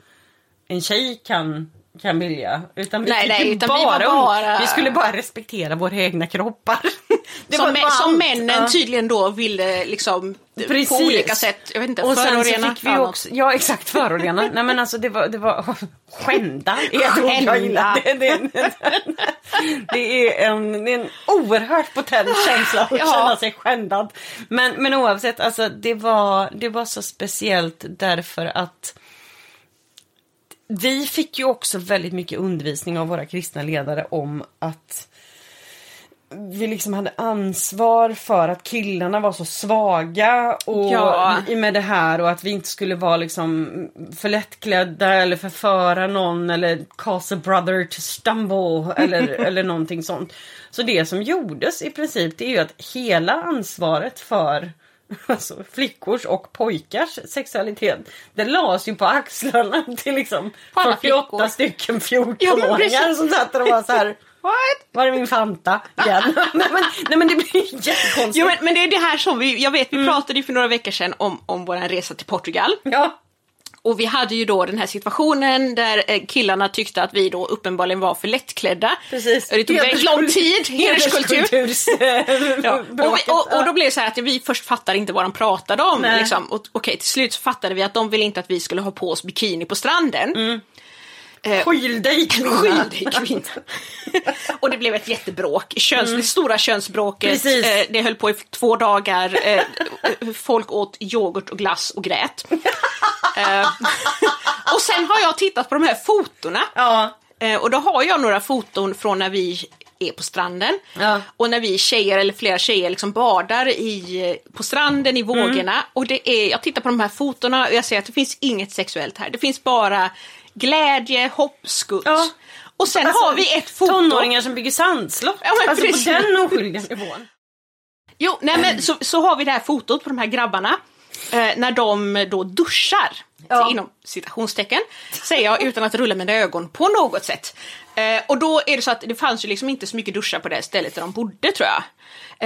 en tjej kan kan vilja. Utan vi, Nej, nej, utan vi var bara, bara- vi skulle bara respektera våra egna kroppar. Det som, var bara som männen Ja. tydligen då ville liksom Precis. på olika sätt, jag vet inte, Och sen så förorena fick vi också, ja exakt förorena. Nej men alltså det var, det var skända Skända. gillar. Det, det, det, är en, det är en oerhört potent känsla att Ja. känna sig skändad. Men, men oavsett, alltså det var, det var så speciellt därför att vi fick ju också väldigt mycket undervisning av våra kristna ledare om att vi liksom hade ansvar för att killarna var så svaga och Ja. med det här och att vi inte skulle vara liksom för lättklädda eller förföra någon eller cause a brother to stumble eller, eller någonting sånt. Så det som gjordes i princip det är ju att hela ansvaret för alltså, flickors och pojkars sexualitet det lades ju på axlarna till liksom På alla 48 flickor. stycken Ja, men 14-åringar precis. som satt och var så här What? var är min Fanta igen? nej, men, nej men det blir jättekonstigt. Jo, men, men det är det här som vi, jag vet vi pratade ju för några veckor sedan om, om vår resa till Portugal. Ja. Och vi hade ju då den här situationen där eh, killarna tyckte att vi då uppenbarligen var för lättklädda. Precis. Det tog väldigt lång tid, hederskultur. Ja. Och, vi, och, och då blev det så här att vi först fattade inte vad de pratade om. Liksom. Och, okej, till slut så fattade vi att de ville inte att vi skulle ha på oss bikini på stranden. Eh, Skyll dig kvinna. Skyll dig kvinna. och det blev ett jättebråk. Köns, Det stora könsbråket. Eh, det höll på i två dagar. Eh, folk åt yoghurt och glass och grät. eh, och sen har jag tittat på de här fotona. Ja. Eh, och då har jag några foton från när vi är på stranden. Ja. Och när vi tjejer, eller flera tjejer, liksom badar i, eh, på stranden i vågorna. Och det är, jag tittar på de här fotona och jag ser att det finns inget sexuellt här. Det finns bara glädje, hopp, skutt. Ja. Och sen Alltså, har vi ett foto. Tonåringar som bygger sandslott. Ja, men alltså precis. på den oskyldiga nivån. Jo, nej men så, så har vi det här fotot på de här grabbarna. Eh, när de då duschar. Ja. Inom citationstecken. Säger jag utan att rulla mina ögon på något sätt. Eh, och då är det så att det fanns ju liksom inte så mycket duschar på det stället där de bodde tror jag.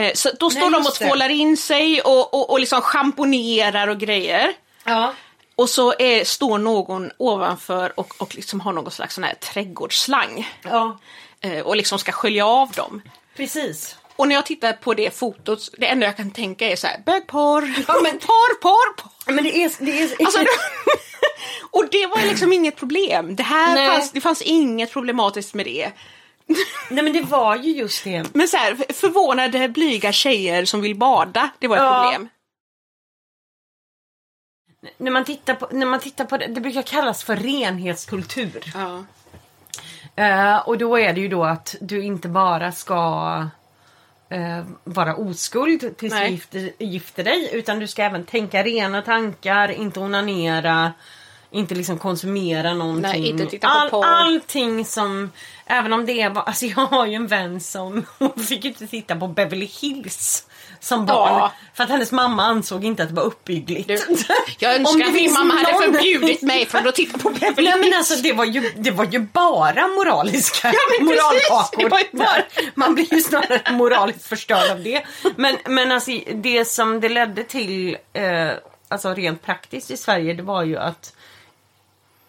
Eh, så då står Nej, de och tvålar in sig och, och, och liksom schamponerar och grejer. Ja. Och så är, står någon ovanför och, och liksom har någon slags sån här trädgårdsslang. ja, Eh, och liksom ska skölja av dem. precis. Och när jag tittar på det fotot, det enda jag kan tänka är så här, bögporr, Ja, men- porr, porr, porr. Men det är... Det är Alltså, det, och det var liksom inget problem. Det här fanns, det fanns inget problematiskt med det. Nej men det var ju just det. Men så här, förvånade blyga tjejer som vill bada, det var ett Ja. problem. När man tittar på, när man tittar på det, det brukar kallas för renhetskultur. Ja. Eh, och då är det ju då att du inte bara ska eh, vara oskuld tills du Nej. gifter, gifter dig utan du ska även tänka rena tankar, inte onanera, inte liksom konsumera någonting. Nej, inte titta på porr. Allting som, även om det är bara, alltså jag har ju en vän som hon fick ju inte titta på Beverly Hills som barn. Ja. För att hennes mamma ansåg inte att det var uppbyggligt. Du, jag önskar att min mamma hade någon- förbjudit mig från att titta på Beverly Nej men Hills. alltså det var ju, det var ju bara moraliska precis, moralkakor. bara-. Man blir ju snarare moraliskt förstörd av det. Men, men alltså det som det ledde till, eh, alltså rent praktiskt i Sverige, det var ju att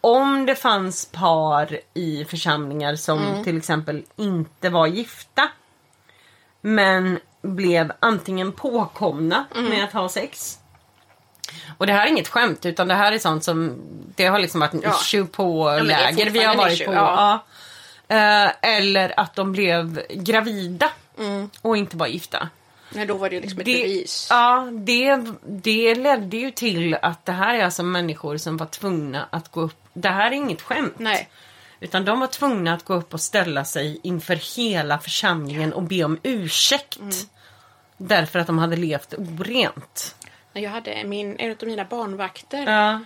om det fanns par i församlingar som Mm. till exempel inte var gifta men blev antingen påkomna Mm. med att ha sex och det här är inget skämt utan det här är sånt som det har liksom varit en Ja. issue på är läger vi har varit issue, på. ja. Ja. Eh, eller att de blev gravida och inte var gifta. Nej, då var det liksom ett Det, bevis. ja, det, det ledde ju till att det här är alltså människor som var tvungna att gå upp. Det här är inget skämt. Nej. Utan de var tvungna att gå upp och ställa sig inför hela församlingen och be om ursäkt. Mm. Därför att de hade levt orent. Jag hade min, en av mina barnvakter Ja.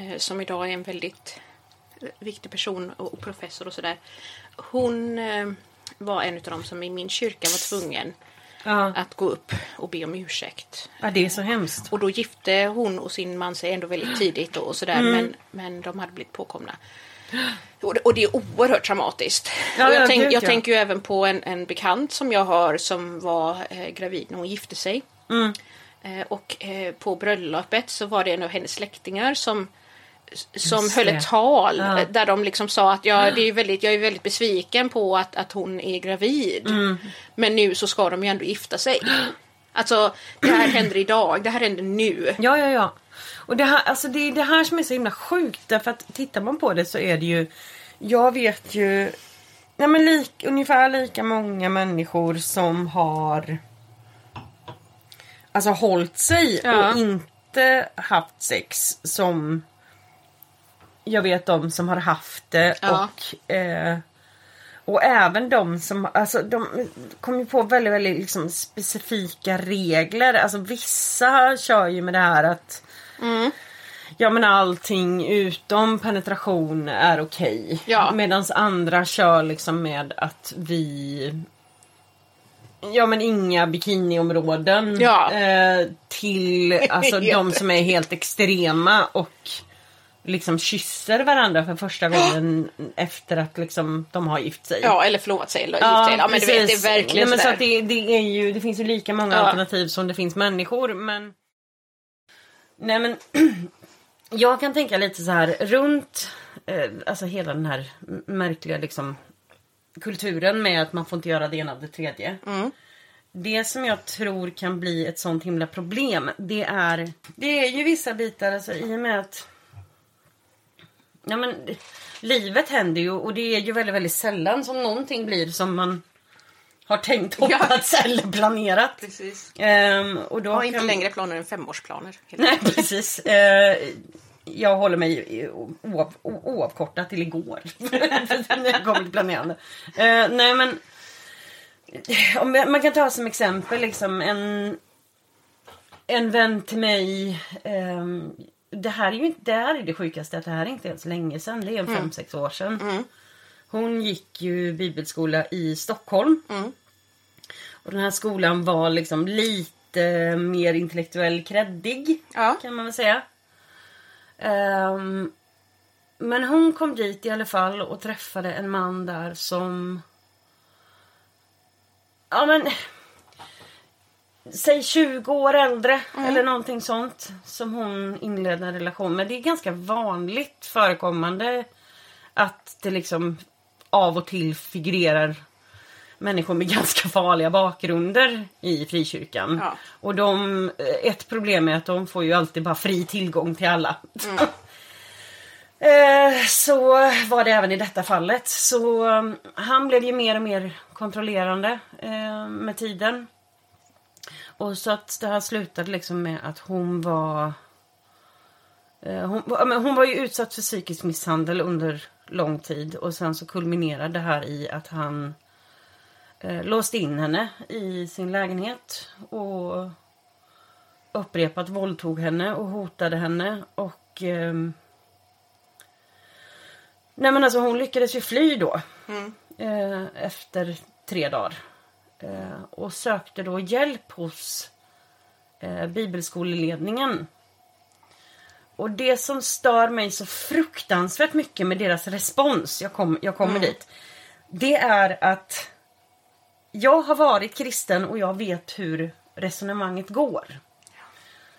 eh, som idag är en väldigt viktig person och, professor och sådär. Hon eh, var en av dem som i min kyrka var tvungen Ja. att gå upp och be om ursäkt. ja, det är så hemskt. Och då gifte hon och sin man sig ändå väldigt tidigt och sådär Mm. men, men de hade blivit påkomna. Och det, är oerhört traumatiskt. Ja, och jag ja, tänk, jag ja. tänker ju även på en, en bekant som jag har som var eh, gravid när hon gifte sig. Mm. Eh, och eh, på bröllopet så var det en av hennes släktingar som som höll ett tal Ja. eh, där de liksom sa att ja, det är väldigt, jag är väldigt besviken på att, att hon är gravid. Mm. Men nu så ska de ju ändå gifta sig. Alltså, det här händer idag, det här händer nu. Ja, ja, ja. Och det här, alltså det är det här som är så himla sjukt. Därför att tittar man på det så är det ju... Jag vet ju... Nej men lik, ungefär lika många människor som har... Alltså hållit sig Ja. och inte haft sex som... Jag vet de som har haft det Ja. och... Eh, och även de som, alltså de kom ju på väldigt, väldigt liksom specifika regler. Alltså vissa kör ju med det här att Ja men allting utom penetration är okej. Ja. Medan andra kör liksom med att vi Ja men inga bikiniområden Ja. eh, till alltså de som är helt extrema och liksom kysser varandra för första gången efter att liksom de har gift sig. Ja, eller förlovat sig eller gift sig. Ja, men du vet, det är precis. verkligen Nej, men så att det, det, är ju, det finns ju lika många Ja. alternativ som det finns människor men Nej men Jag kan tänka lite så här runt eh, Alltså hela den här märkliga liksom Kulturen med att man får inte göra det ena av det tredje. Mm. Det som jag tror kan bli ett sånt himla problem det är Det är ju vissa bitar alltså i och med att Ja men Livet händer ju och det är ju väldigt väldigt sällan som någonting blir som man Har tänkt, hoppats eller planerat. Precis. Ehm, och då har inte kan- längre planer än femårsplaner. Nej precis. Eh, jag håller mig oav, oavkortat till igår. När kommer till planerande. Eh, nej men. Om man kan ta som exempel liksom en. En vän till mig. ehm, det här är ju inte, det här är det sjukaste att det här är inte ens länge sedan. Det är en fem, sex år sedan. Hon gick ju bibelskola i Stockholm. Och den här skolan var liksom lite mer intellektuell kreddig. Ja. Kan man väl säga. Ehm, men hon kom dit i alla fall och träffade en man där som... Ja men... Säg 20 år äldre eller någonting sånt. Som hon inledde en relation med. Det är ganska vanligt förekommande att det liksom av och till figurerar människor med ganska farliga bakgrunder i frikyrkan. Ja. Och de, ett problem är att de får ju alltid bara fri tillgång till alla. Eh, Så var det även i detta fallet. Så um, han blev ju mer och mer kontrollerande eh, med tiden. Och så att det här slutade liksom med att hon var... Eh, hon, hon var ju utsatt för psykisk misshandel under lång tid. Och sen så kulminerade det här i att han eh, låste in henne i sin lägenhet. Och upprepat våldtog henne och hotade henne. Och... ehm, Nej men alltså hon lyckades ju fly då. Eh, efter tre dagar. Eh, och sökte då hjälp hos eh, bibelskoleledningen. Och det som stör mig så fruktansvärt mycket med deras respons, jag, kom, jag kommer dit. Det är att jag har varit kristen och jag vet hur resonemanget går.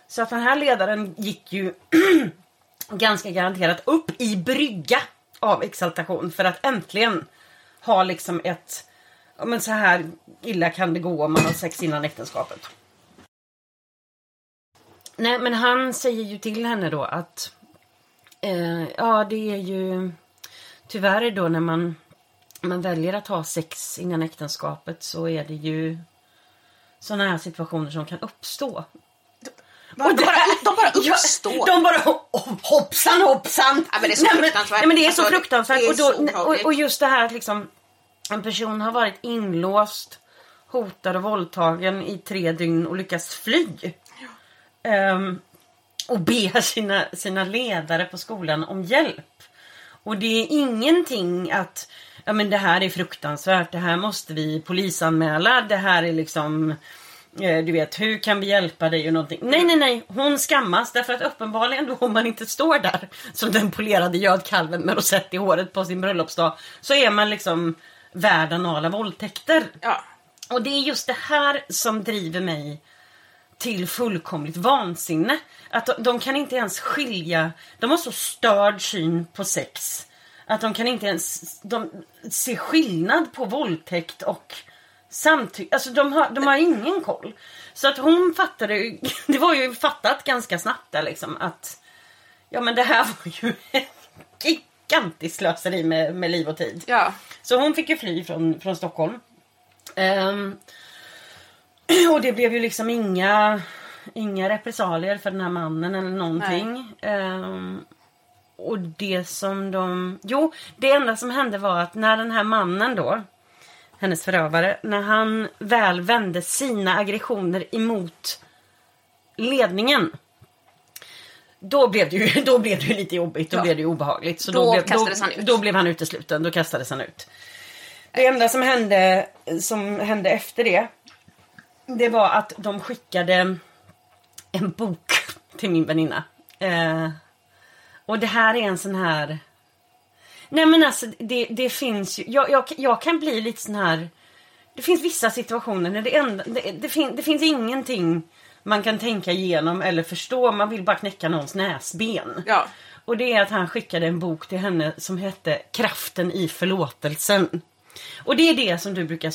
Så att den här ledaren gick ju ganska garanterat upp i brygga av exaltation för att äntligen ha liksom ett ja, men så här illa kan det gå om man har sex innan äktenskapet. Nej men han säger ju till henne då att eh, ja det är ju tyvärr då när man, man väljer att ha sex innan äktenskapet så är det ju sådana här situationer som kan uppstå. Va? De bara, de bara uppstår. Ja, de bara ho- hoppsan hoppsan. Ja, men det är så fruktansvärt. Nej, men det är så Alltså, fruktansvärt. det är och, då, och, och just det här att liksom en person har varit inlåst, hotad och våldtagen i tre dygn och lyckas fly. Ehm, och ber sina, sina ledare på skolan om hjälp. Och det är ingenting att ja men det här är fruktansvärt, det här måste vi polisanmäla, det här är liksom eh, du vet, hur kan vi hjälpa dig och någonting. Nej, nej, nej. Hon skammas därför att uppenbarligen då om man inte står där som den polerade gödkalven med rosett i håret på sin bröllopsdag så är man liksom värd anala våldtäkter. Ja. Och det är just det här som driver mig till fullkomligt vansinne. Att de, de kan inte ens skilja, de har så störd syn på sex. Att de kan inte ens de ser skillnad på våldtäkt och samtycke. Alltså de har, de har ingen koll. Så att hon fattade, ju- det var ju fattat ganska snabbt där liksom att ja men det här var ju ett gigantiskt slöseri med, med liv och tid. Ja. Så hon fick ju fly från, från Stockholm. Ehm, och det blev ju liksom inga, inga repressalier för den här mannen eller någonting. Ehm, och det som de... Jo, det enda som hände var att när den här mannen då, hennes förövare, när han väl vände sina aggressioner emot ledningen. Då blev det ju, då blev det ju lite jobbigt, då Ja. blev det ju obehagligt. Så Då blev, kastades då, han ut. Då blev han utesluten, då kastades han ut. Det enda som hände, som hände efter det, det var att de skickade en bok till min väninna. Eh, och det här är en sån här... Nej men alltså det, det finns ju, jag, jag, jag kan bli lite sån här... Det finns vissa situationer när det, enda, det, det, fin, det finns ingenting man kan tänka igenom eller förstå. Man vill bara knäcka någons näsben. Ja. Och det är att han skickade en bok till henne som hette Kraften i förlåtelsen. Och det är det som du brukar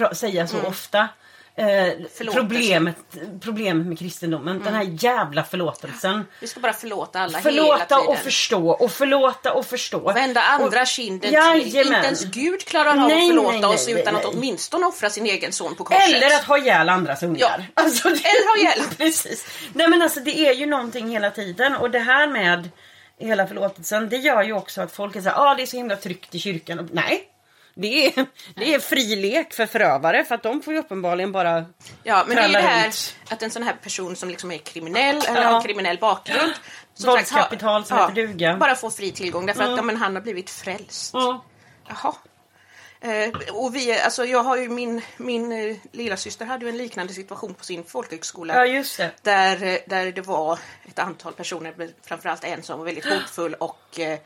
eh, säga så ofta. Eh, problemet, problemet med kristendomen. Den här jävla förlåtelsen. Vi ska bara förlåta alla hela Förlåta tiden. och förstå och förlåta och förstå. Vända andra och, kinden till. Jajamän. Inte ens Gud klarar av Nej, att förlåta nej, nej, oss utan att åtminstone offra sin egen son på korset. Eller att ha ihjäl andras ungar. Ja. Alltså, det, Eller ha ihjäl. Precis. Nej men alltså det är ju någonting hela tiden och det här med hela förlåtelsen det gör ju också att folk är såhär, ah det är så himla tryggt i kyrkan. Och, nej. Det är, det är fri lek för förövare för att de får ju uppenbarligen bara Ja, men det är ju det här ut. att en sån här person som liksom är kriminell eller Ja. har en kriminell bakgrund. som Våldskapital som heter duga. Bara får fri tillgång därför att ja, men han har blivit frälst. Ja. Jaha. Eh, och vi, alltså jag har ju min, min eh, lilla syster hade ju en liknande situation på sin folkhögskola. ja. Där, eh, där det var ett antal personer, framförallt en som var väldigt hotfull och eh,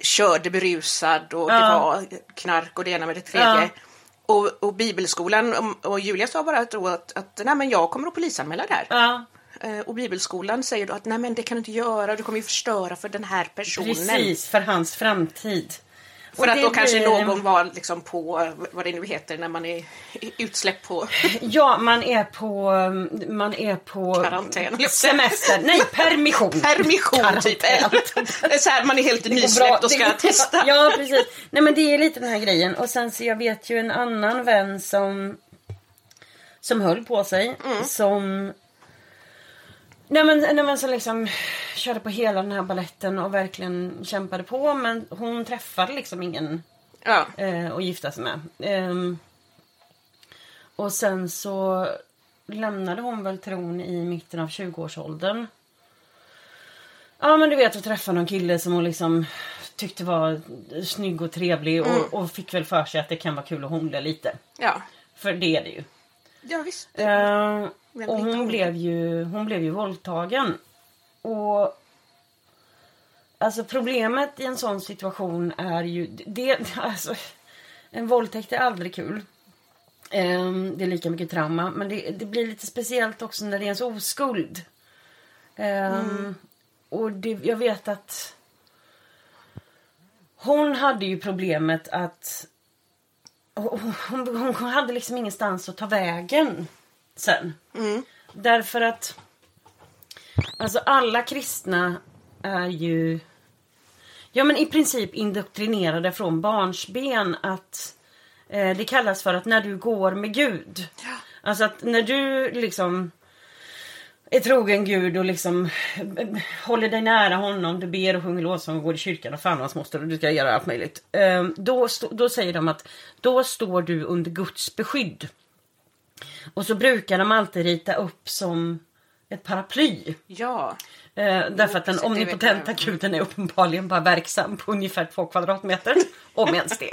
körde berusad och det Ja. var knark och det ena med det tredje. Ja. Och, och bibelskolan och, och Julia sa bara att, då att, att nej, men jag kommer att polisanmäla det här. Ja, Eh, Och bibelskolan säger då att nej men det kan du inte göra, du kommer ju förstöra för den här personen. precis. För hans framtid. För Och att då kanske blir- någon var liksom på, vad det nu heter, när man är utsläppt på Ja, man är på... Man är på... Karantän. Semester. Nej, permission. permission typ. Karantän. Är så här, man är helt nysläppt och ska testa. Ja, precis. Nej, men det är lite den här grejen. Och sen så jag vet ju en annan vän som som höll på sig. Mm. Som Nej men, nej men som liksom körde på hela den här balletten och verkligen kämpade på. Men hon träffade liksom ingen Ja. eh, att gifta sig med. Ehm, och sen så lämnade hon väl tron i mitten av 20-årsåldern. Ja men du vet att träffa någon kille som hon liksom tyckte var snygg och trevlig och, och fick väl för sig att det kan vara kul att hångla lite. ja. För det är det ju. Ja visst. Eh, och hon blev, ju, hon blev ju våldtagen. Och Alltså problemet i en sån situation är ju... Det, alltså, en våldtäkt är aldrig kul. Ehm, det är lika mycket trauma. Men det, det blir lite speciellt också när det är ens oskuld. Ehm, Och det, jag vet att hon hade ju problemet att hon, hon, hon hade liksom ingenstans att ta vägen sen. Därför att alltså alla kristna är ju ja men i princip indoktrinerade från barnsben att eh, det kallas för att när du går med Gud. Alltså att när du liksom är trogen Gud och liksom håller dig nära honom, du ber och sjunger lovsång och går i kyrkan och fan hans moster och du ska göra allt möjligt. Eh, Då, då säger de att då står du under Guds beskydd. Och så brukar de alltid rita upp som ett paraply. Ja. Eh, därför att den precis, omnipotenta guden är uppenbarligen bara verksam på ungefär två kvadratmeter. om ens det.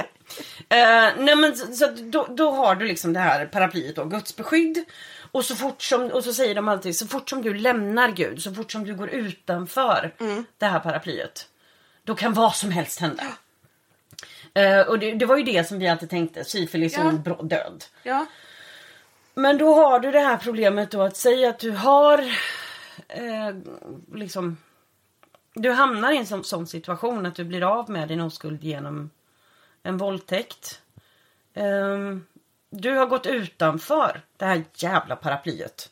Eh, nej men så, så då, då har du liksom det här paraplyet då, Guds beskydd. Och så fort som, och så säger de alltid, så fort som du lämnar Gud, så fort som du går utanför Mm. det här paraplyet. Då kan vad som helst hända. Eh, och det, det var ju det som vi alltid tänkte, syfilis Ja. och död. Ja. Men då har du det här problemet då att säga att du har eh, liksom du hamnar i en sån, sån situation att du blir av med din oskuld genom en våldtäkt. Ehm, du har gått utanför det här jävla paraplyet.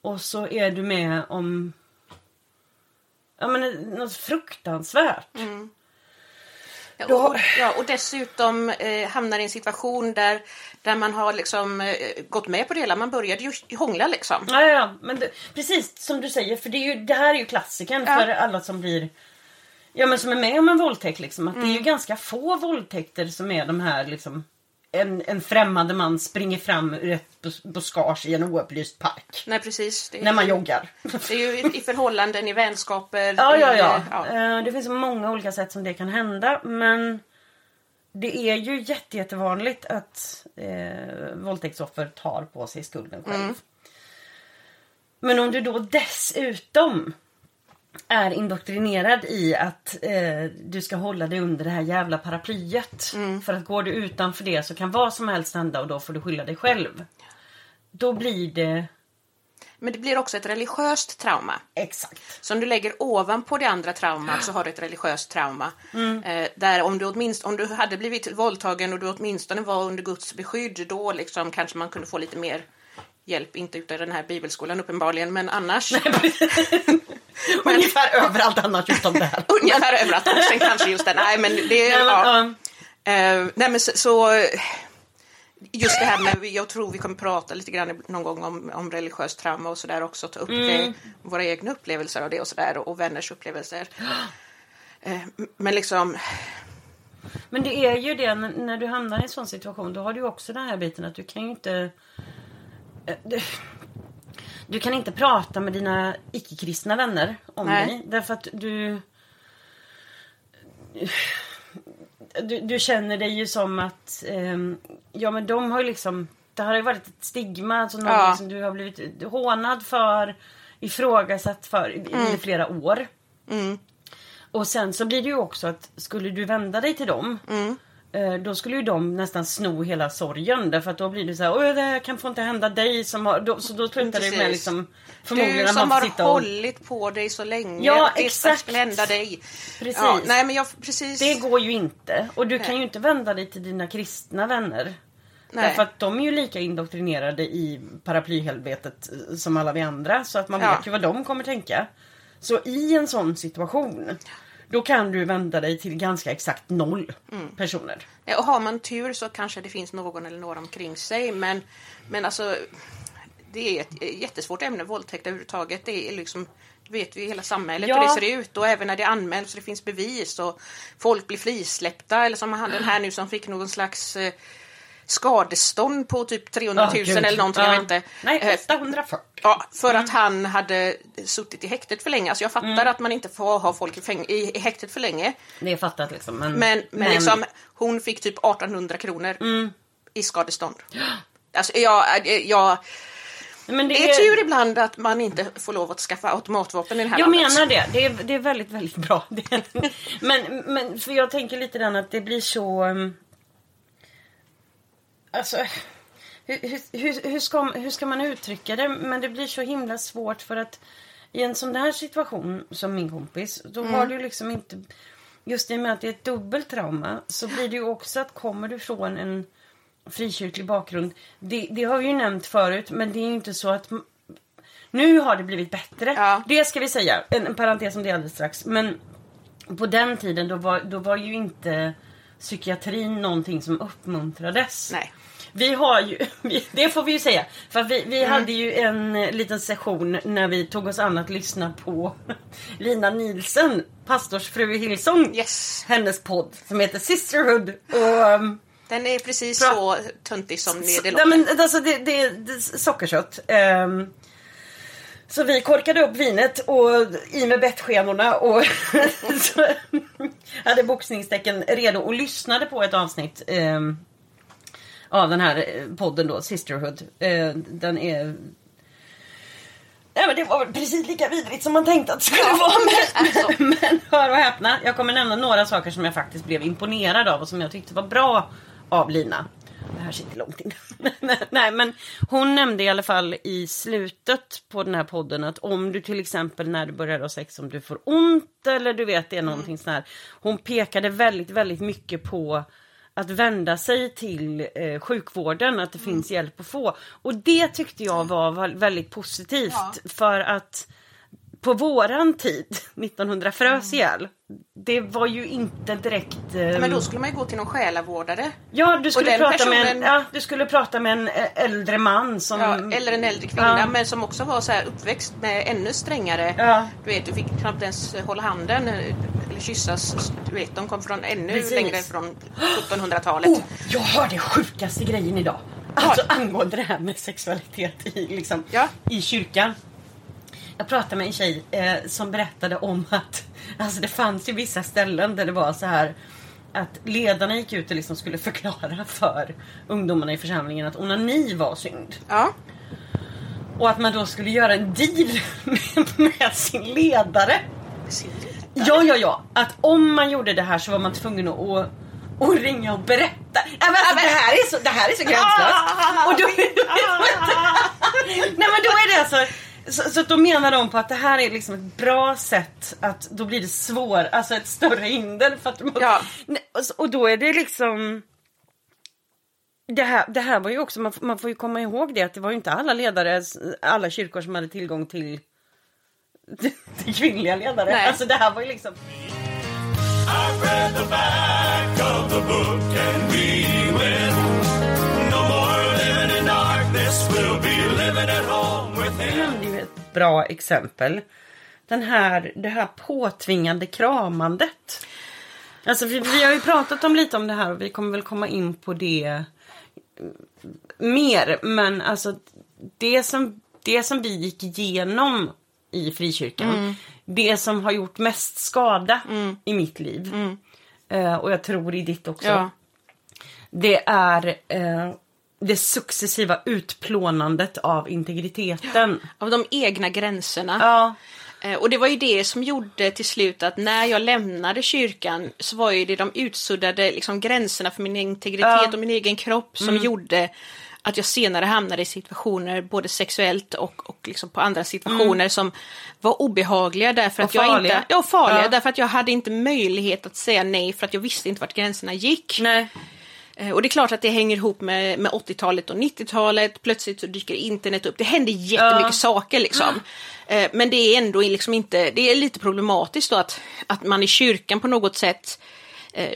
Och så är du med om ja, men, något fruktansvärt. Ja, och, ja, och dessutom eh, hamnar i en situation där, där man har liksom eh, gått med på det hela. Man började ju hångla liksom. Ja, ja. Men det, precis som du säger, för det, är ju, det här är ju klassikern Ja. för alla som blir Ja men som är med om en våldtäkt liksom. Att det är ju ganska få våldtäkter som är de här liksom en, en främmande man springer fram ur ett bus- buskage i en oupplyst park. Nej precis. När man joggar. det är ju i, i förhållanden, i vänskaper. Ja, ja, ja. eh, ja. Eh, Det finns många olika sätt som det kan hända. Men det är ju jätte, jättevanligt att eh, våldtäktsoffer tar på sig skulden själv. Men om du då dessutom är indoktrinerad i att eh, du ska hålla dig under det här jävla paraplyet. För att går du utanför det så kan vad som helst hända och då får du skylla dig själv. Då blir det Men det blir också ett religiöst trauma. exakt. Så om du lägger ovanpå det andra traumat så har du ett religiöst trauma. Mm. Eh, där om du, åtminst, om du hade blivit våldtagen och du åtminstone var under Guds beskydd då liksom kanske man kunde få lite mer hjälp, inte utav den här bibelskolan uppenbarligen, men annars Ungefär överallt annars utom det här. ungefär överallt. Och sen kanske just det, nej men det Nej, men, ja. Eh, nej men så, så just det här med, jag tror vi kommer prata lite grann någon gång om, om religiöst trauma och sådär också, ta upp det, våra egna upplevelser av det och sådär och, vänners upplevelser. Eh, men liksom, Men det är ju det, när du hamnar i en sån situation, då har du också den här biten att du kan ju inte... eh, Du, du kan inte prata med dina icke-kristna vänner om Nej. dig. Därför att du... Du, du känner dig ju som att... ehm, ja, men de har ju liksom... Det har ju varit ett stigma, alltså något Ja. som du har blivit hånad för, ifrågasatt för i, i flera år. Mm. Och sen så blir det ju också att skulle du vända dig till dem Mm. Eh, Då skulle ju de nästan sno hela sorgen därför att då blir det så här, Oj, det här kan få inte hända dig som har, då, så då slutar det med liksom Förmodligen Du att man som får har sitta och hållit på dig så länge. Ja, att det exakt. ska hända dig. Precis. Ja, nej men jag, precis. Det går ju inte och du kan Nej. ju inte vända dig till dina kristna vänner Nej. Därför att de är ju lika indoktrinerade i paraplyhelvetet eh, som alla vi andra så att man Ja. vet ju vad de kommer tänka Så i en sån situation Då kan du vända dig till ganska exakt noll Mm. personer Och har man tur så kanske det finns någon eller några omkring sig. Men, men alltså, det är ett jättesvårt ämne, våldtäkt överhuvudtaget. Det är liksom, vet vi hela samhället Ja. hur det ser ut. Och även när det anmäls och det finns bevis och folk blir frisläppta. Eller som han den här nu som fick någon slags eh, skadestånd på typ 300 000 Ja, gud. eller någonting. Jag Ja. vet inte. Nej, Eh, 840 Ja, för att han hade suttit i häktet för länge. Alltså jag fattar Mm. att man inte får ha folk i, fäng- i, i häktet för länge. Det är fattat liksom men, Men, men, liksom, hon fick typ 1800 kronor i skadestånd. Alltså, jag, jag, men det det är tur ibland att man inte får lov att skaffa automatvapen i det här Jag landet. menar det. Det är, det är väldigt, väldigt bra. Men, men för jag tänker lite den att det blir så... um, Alltså... Hur, hur, hur, ska, hur ska man uttrycka det? Men det blir så himla svårt för att i en sån där situation som min kompis, då har du liksom inte... Just i och med att det är ett dubbelt trauma så blir det ju också att kommer du från en frikyrklig bakgrund. Det, det har vi ju nämnt förut men det är ju inte så att nu har det blivit bättre. Ja. Det ska vi säga. En, en parentes om det alldeles strax. Men på den tiden då var, då var ju inte psykiatrin någonting som uppmuntrades. Nej. Vi har ju, det får vi ju säga. För vi, vi Mm. hade ju en liten session när vi tog oss an att lyssna på Lina Nielsen, pastorsfru i Hillsong. Yes. Hennes podd som heter Sisterhood. Och, um, Den är precis så töntig som det, låter. men alltså det, det, det är sockerkött. Ehm, så vi korkade upp vinet och i med bettskenorna och hade boxningstecken redo och lyssnade på ett avsnitt ehm, av den här eh, podden då, Sisterhood. Eh, den är Nej men det var väl precis lika vidrigt som man tänkte att det skulle vara. Men, alltså. men hör och häpna, jag kommer nämna några saker som jag faktiskt blev imponerad av och som jag tyckte var bra av Lina. Det här sitter långt in. Nej men hon nämnde i alla fall i slutet på den här podden att om du till exempel när du börjar ha sex om du får ont eller du vet det är någonting sånt här. Hon pekade väldigt väldigt mycket på att vända sig till eh, sjukvården, att det finns hjälp att få. Och det tyckte jag var va- väldigt positivt Ja. för att på våran tid, 1900 frös ihjäl, det var ju inte direkt... eh, Men då skulle man ju gå till någon själavårdare. Ja, du skulle, prata med en, personen- ja, du skulle prata med en eh, äldre man som... Ja, eller en äldre kvinna Ja. men som också var så här uppväxt med ännu strängare. Ja. Du vet, du fick knappt ens hålla handen eh, eller kyssas. Du vet, de kom från ännu Precis. längre från 1700-talet. Oh, jag hörde sjukaste grejen idag. Alltså angående det här med sexualitet i, liksom, Ja. i kyrkan. Jag pratade med en tjej eh, som berättade om att alltså det fanns ju vissa ställen där det var så här att ledarna gick ut och liksom skulle förklara för ungdomarna i församlingen att onani var synd. Ja. Och att man då skulle göra en deal med, med sin ledare. Ja, ja, ja. Att om man gjorde det här så var man tvungen att, att, att ringa och berätta. Nej, men alltså, det, här är så, det här är så gränslöst. Och då, nej men då är det alltså så, så då menar de på att det här är liksom ett bra sätt att då blir det svår, alltså ett större hinder. För att man, Ja. Och då är det liksom det här, det här var ju också, man, man får ju komma ihåg det att det var ju inte alla ledare, alla kyrkor som hade tillgång till, till kvinnliga ledare. Nej. Alltså det här var ju liksom I've read the back of the book and we win. Det ju ett bra exempel. Den här, det här påtvingande kramandet. Alltså vi, vi har ju pratat om lite om det här och vi kommer väl komma in på det mm, mer. Men alltså det som, det som vi gick igenom i frikyrkan. Mm. Det som har gjort mest skada i mitt liv. eh, och jag tror i ditt också. Ja. Det är eh, det successiva utplånandet av integriteten. Av de egna gränserna. Ja. Eh, Och det var ju det som gjorde till slut att när jag lämnade kyrkan så var ju det de utsuddade liksom, gränserna för min integritet Ja. Mm. och min egen kropp som gjorde att jag senare hamnade i situationer både sexuellt och, och liksom på andra situationer som var obehagliga därför att Mm. Och jag farliga. inte... Ja, farliga. Ja. Därför att jag hade inte möjlighet att säga nej för att jag visste inte vart gränserna gick. Nej. Eh, Och det är klart att det hänger ihop med, med 80-talet och 90-talet. Plötsligt så dyker internet upp. Det händer jättemycket Ja. saker liksom. Eh, Men det är ändå liksom inte, det är lite problematiskt då att, att man i kyrkan på något sätt eh,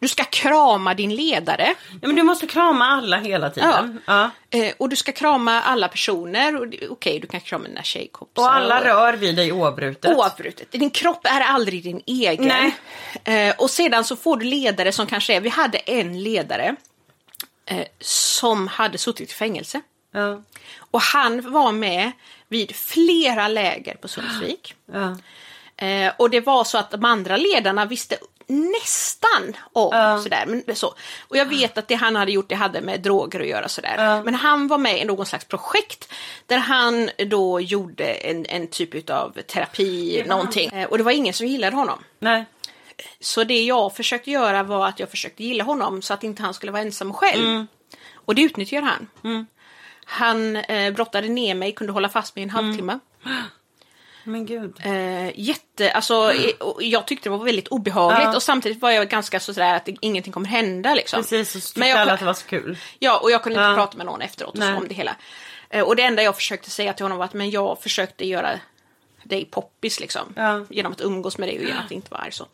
du ska krama din ledare Ja, men du måste krama alla hela tiden. Ja. eh, och du ska krama alla personer. Okej, du kan krama dina tjejkompisar. Och alla rör vid dig oavbrutet. Oavbrutet. Din kropp är aldrig din egen. Nej. Eh, och sedan så får du ledare som kanske är, vi hade en ledare eh, som hade suttit i fängelse. Ja. Och han var med vid flera läger på Sundsvik. Ja. Eh, och det var så att de andra ledarna visste nästan om Ja. sådär. Men så. Och jag vet att det han hade gjort det hade med droger att göra sådär. Ja. Men han var med i någon slags projekt där han då gjorde en, en typ av terapi, någonting. Eh, och det var ingen som gillade honom. Nej. Så det jag försökte göra var att jag försökte gilla honom så att inte han skulle vara ensam själv. Och det utnyttjar han. Han eh, brottade ner mig, kunde hålla fast mig i en halvtimme. Men gud. Eh, jätte, alltså, eh, och jag tyckte det var väldigt obehagligt Ja. och samtidigt var jag ganska så sådär att ingenting kommer hända. Liksom. Precis, så tyckte Men jag- alla att det var så kul. Ja, och jag kunde inte Ja. prata med någon efteråt och så om det hela. Eh, och det enda jag försökte säga till honom var att men jag försökte göra dig poppis liksom. Ja. Genom att umgås med dig och genom att inte vara arg så.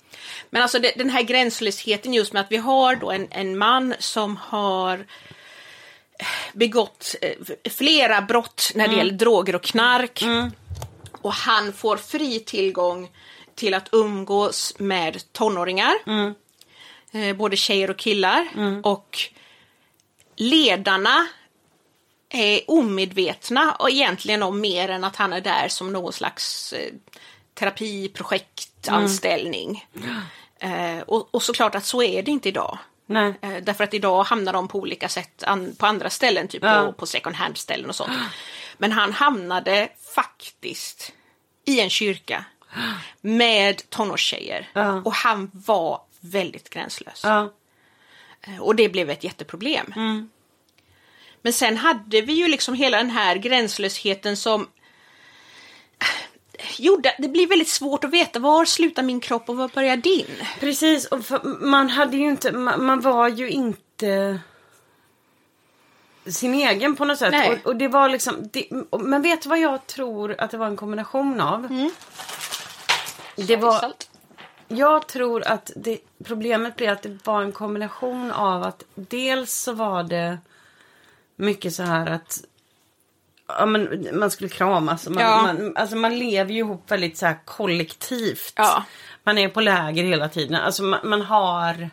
Men alltså det, den här gränslösheten just med att vi har då en, en man som har begått eh, flera brott när det gäller droger och knark. Och han får fri tillgång till att umgås med tonåringar. Eh, både tjejer och killar. Och ledarna är omedvetna och egentligen om mer än att han är där som någon slags eh, terapiprojekt, anställning. Eh, och, och såklart att så är det inte idag. Nej. Eh, därför att idag hamnar de på olika sätt an, på andra ställen, typ Ja. på, på second hand-ställen och sånt. Men han hamnade faktiskt i en kyrka med tonårstjejer. Ja. Och han var väldigt gränslös. Ja. Eh, Och det blev ett jätteproblem. Men sen hade vi ju liksom hela den här gränslösheten som gjorde, det blir väldigt svårt att veta var slutar min kropp och var börjar din? Precis, och man hade ju inte, man, man var ju inte sin egen på något sätt. Nej. Och, och det var liksom, det, men vet du vad jag tror att det var en kombination av? Det var, jag tror att det, problemet blev att det var en kombination av att dels så var det mycket så här att ja, men, man skulle kramas. Man, Ja. man, alltså man lever ju ihop väldigt så kollektivt. Ja. Man är på läger hela tiden. Alltså man, man har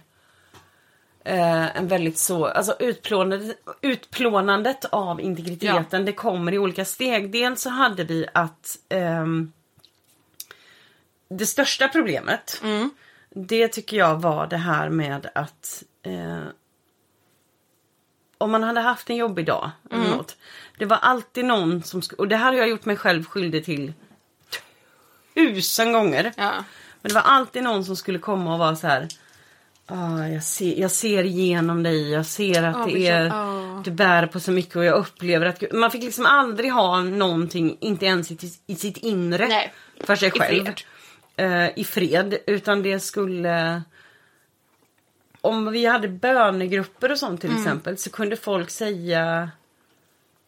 eh, en väldigt så, alltså utplånandet, utplånandet av integriteten det kommer i olika steg. Dels så hade vi att ehm, det största problemet det tycker jag var det här med att eh, om man hade haft en jobbig dag eller något. Det var alltid någon som skulle, och det här har jag gjort mig själv skyldig till tusen gånger. Ja. Men det var alltid någon som skulle komma och vara så här. Ah, jag, ser, jag ser igenom dig, jag ser att Ja, det är, ja. du bär på så mycket och jag upplever att man fick liksom aldrig ha någonting, inte ens i, i sitt inre Nej, för sig i själv. fred. Eh, I fred, utan det skulle om vi hade bönegrupper och sånt till Mm. exempel så kunde folk säga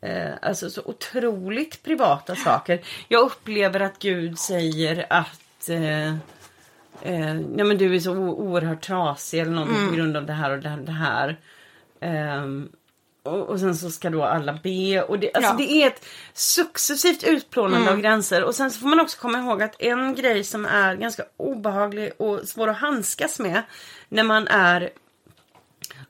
eh, alltså så otroligt privata saker. Jag upplever att Gud säger att eh, eh, nej men du är så oerhört trasig eller någonting Mm. på grund av det här och det, det här. Ehm, och, och sen så ska då alla be. Och det, alltså Ja. det är ett successivt utplånande av gränser. Och sen så får man också komma ihåg att en grej som är ganska obehaglig och svår att handskas med när man är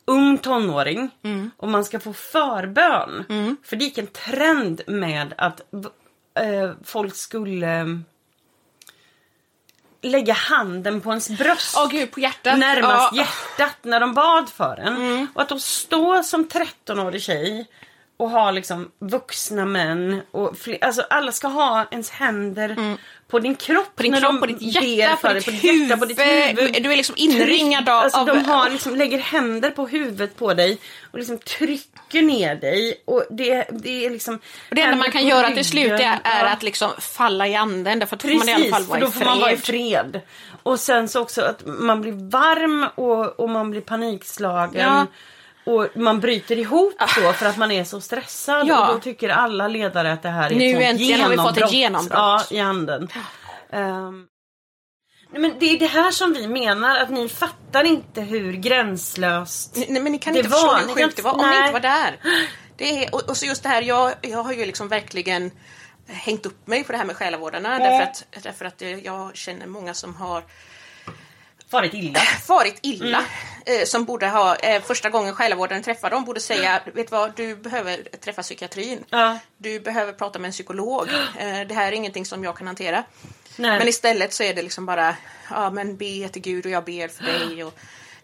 ung tonåring och man ska få förbön. För det gick en trend med att eh, folk skulle lägga handen på ens bröst. Åh gud, på hjärtat. Närmast Ja. hjärtat när de bad för en. Och att då stå som 13-årig tjej och ha liksom vuxna män och alltså alla ska ha ens händer på din kropp. På din kropp, de på ditt hjärta, på ditt, hjärta, på ditt huvud. Du, är liksom inringad av... Alltså, de har liksom, lägger händer på huvudet på dig och liksom trycker ner dig. Och det, det är liksom... och det enda man kan göra till slut är, är att liksom falla i anden. Därför att då får man i alla Precis, fall för vara då i får man vara i fred. Och sen så också att man blir varm och, och man blir panikslagen. Ja. Och man bryter ihop då för att man är så stressad. Ja. Och då tycker alla ledare att det här är Nu ett sånt äntligen har vi fått ett genombrott. Ja, i anden. Ehm, nej, men det är det här som vi menar, att ni fattar inte hur gränslöst Nej men ni kan Det inte förstå var- hur ni sjukt det var om ni inte var där. Det är, och, och så just det här, jag, jag har ju liksom verkligen hängt upp mig på det här med själavårdarna därför att, därför att jag känner många som har farit illa. farit illa. Mm. Eh, som borde ha, eh, första gången själavårdaren träffar dem, borde säga, vet du vad, du behöver träffa psykiatrin. Ja. Du behöver prata med en psykolog. Eh, det här är ingenting som jag kan hantera. Nej. Men istället så är det liksom bara, ja men be till Gud och jag ber för dig. Och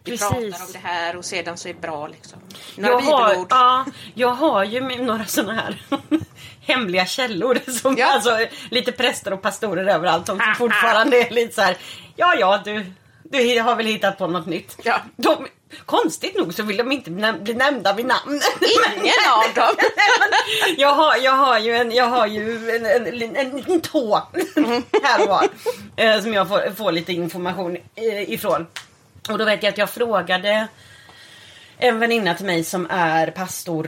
vi Precis. pratar om det här och sedan så är det bra liksom. Några Jag har, ja, jag har ju några såna här hemliga källor. Som Ja. alltså, lite präster och pastorer överallt som fortfarande är lite så här. Ja, ja, du, du har väl hittat på något nytt. Ja. De, konstigt nog så vill de inte bli nämnda vid namn. Ingen av dem. jag, har, jag har ju en, jag har ju en, en, en, en tå här och var. eh, Som jag får, får lite information eh, ifrån. Och då vet jag att jag frågade en väninna till mig som är pastor.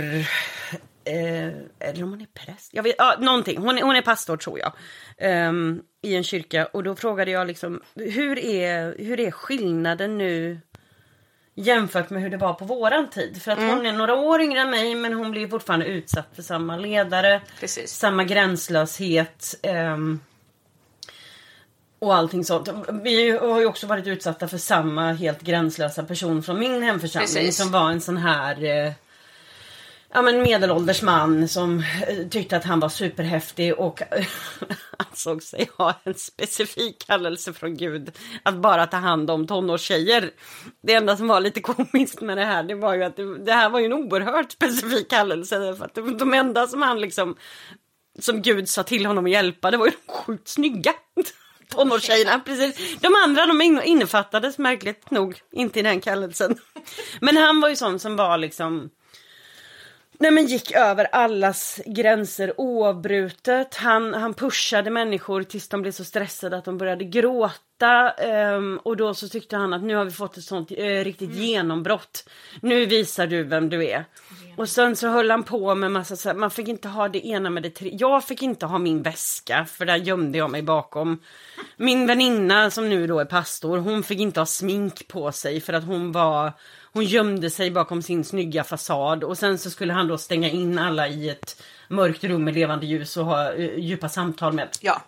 Eh, eller om hon är präst. Jag vet, ja, någonting. Hon är, hon är pastor tror jag. ehm, I en kyrka. Och då frågade jag liksom hur är, hur är skillnaden nu jämfört med hur det var på våran tid. För att Mm. hon är några år yngre än mig men hon blir fortfarande utsatt för samma ledare. Precis. Samma gränslöshet. ehm, och allting sånt. Vi har ju också varit utsatta för samma helt gränslösa person från min hemförsamling Precis. som var en sån här eh, Ja men medelålders man som eh, tyckte att han var superhäftig och ansåg sig ha en specifik kallelse från Gud att bara ta hand om tonårstjejer. Det enda som var lite komiskt med det här det var ju att det, det här var ju en oerhört specifik kallelse för att de, de enda som han liksom som Gud sa till honom att hjälpa det var ju de sjukt snygga tonårstjejerna. Precis. De andra de innefattades märkligt nog inte i den kallelsen. Men han var ju sån som var liksom Nej men gick över allas gränser oavbrutet. Han, han pushade människor tills de blev så stressade att de började gråta. ehm, och då så tyckte han att nu har vi fått ett sånt eh, riktigt genombrott. Nu visar du vem du är. Och sen så höll han på med massa så här, man fick inte ha det ena med det tre. Jag fick inte ha min väska för där gömde jag mig bakom. Min väninna som nu då är pastor, hon fick inte ha smink på sig för att hon var hon gömde sig bakom sin snygga fasad och sen så skulle han då stänga in alla i ett mörkt rum med levande ljus och ha eh, djupa samtal med. Ja.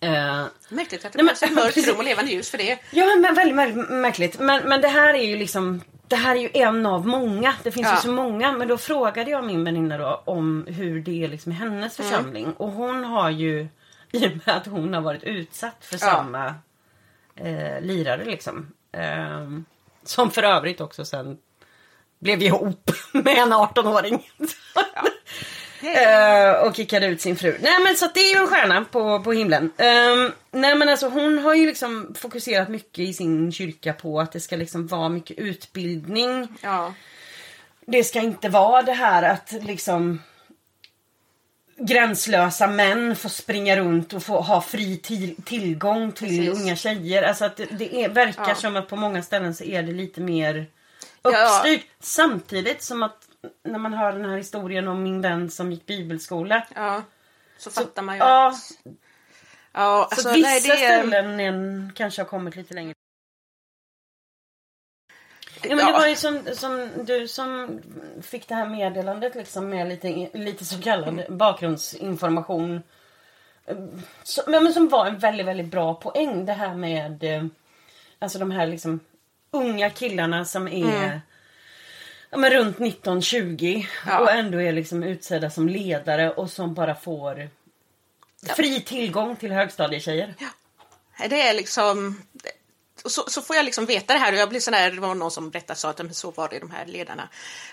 Eh, Märkligt att det behövs ett mörkt rum och levande ljus för det. ja men väldigt, väldigt märkligt. Men, men det här är ju liksom det här är ju en av många. Det finns Ja. ju så många. Men då frågade jag min väninna då om hur det är liksom i hennes Mm. församling. Och hon har ju, i och med att hon har varit utsatt för Ja. samma eh, lirare liksom. Ehm, som för övrigt också sen blev ihop med en 18-åring. Eh, och kickade ut sin fru. Nej men så det är ju en stjärna på, på himlen. Ehm, nej men alltså hon har ju liksom fokuserat mycket i sin kyrka på att det ska liksom vara mycket utbildning. Ja. Det ska inte vara det här att liksom gränslösa män får springa runt och få ha fri till, tillgång till Precis. unga tjejer. Alltså att det, det är, verkar Ja. som att på många ställen så är det lite mer Ja. uppstyrt. Samtidigt som att när man hör den här historien om min vän som gick bibelskola. ja. Så fattar man ju Ja. Ja, så alltså, vissa nej, det är... ställen kanske har kommit lite längre. Ja, men det var ju som, som du som fick det här meddelandet liksom med lite, lite så kallad bakgrundsinformation. Eh, Som, ja, men som var en väldigt, väldigt bra poäng. Det här med eh, alltså de här liksom unga killarna som är ja, men runt 19-20 Ja. och ändå är liksom utsedda som ledare och som bara får fri tillgång till högstadietjejer. Det är liksom... och Så, så får jag liksom veta det här och jag blir sån där, det var någon som berättade så att men så var det de här ledarna.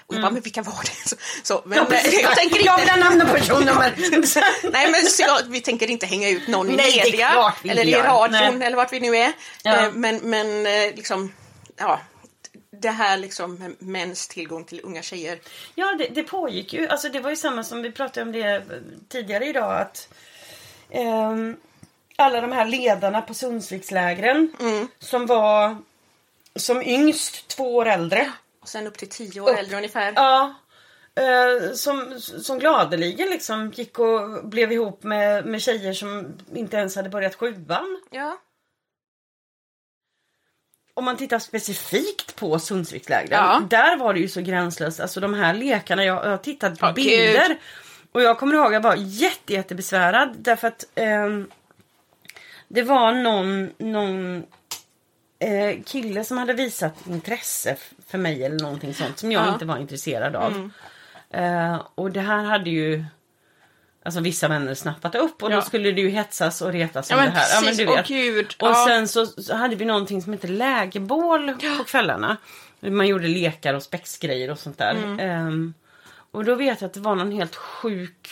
Och jag bara, men vilka var det? Så, så, men, Mm. Ja, precis. jag tänker Jag inte... vill ha namn och personnummer. Nej men så jag, vi tänker inte hänga ut någon i Nej, media eller i radion Nej. eller vart vi nu är. Ja. Eh, Men, men eh, liksom, ja, det här liksom mäns tillgång till unga tjejer. Ja, det, det pågick ju. Alltså det var ju samma som vi pratade om det tidigare idag. Att ehm, alla de här ledarna på Sundsvikslägren som var som yngst två år äldre. Och sen upp till tio år äldre ungefär. Ja. eh, som, som gladeligen liksom gick och blev ihop med, med tjejer som inte ens hade börjat sjuan. Ja. Om man tittar specifikt på Sundsvikslägren. Ja. Där var det ju så gränslöst. Alltså de här lekarna, jag, jag har tittat på Ja, bilder. gud. Och jag kommer ihåg att jag var jätte, jättebesvärad. Därför att ehm, det var någon, någon eh, kille som hade visat intresse för mig eller någonting sånt som jag Ja. Mm. inte var intresserad av. Eh, och det här hade ju Alltså vissa vänner snappat upp och Ja. då skulle det ju hetsas och retas Ja, om men det här. precis. du Åh, vet. gud. Och Ja. sen så, så hade vi någonting som hette lägerbål på kvällarna. Man gjorde lekar och spexgrejer och sånt där. Mm. Ehm, och då vet jag att det var någon helt sjuk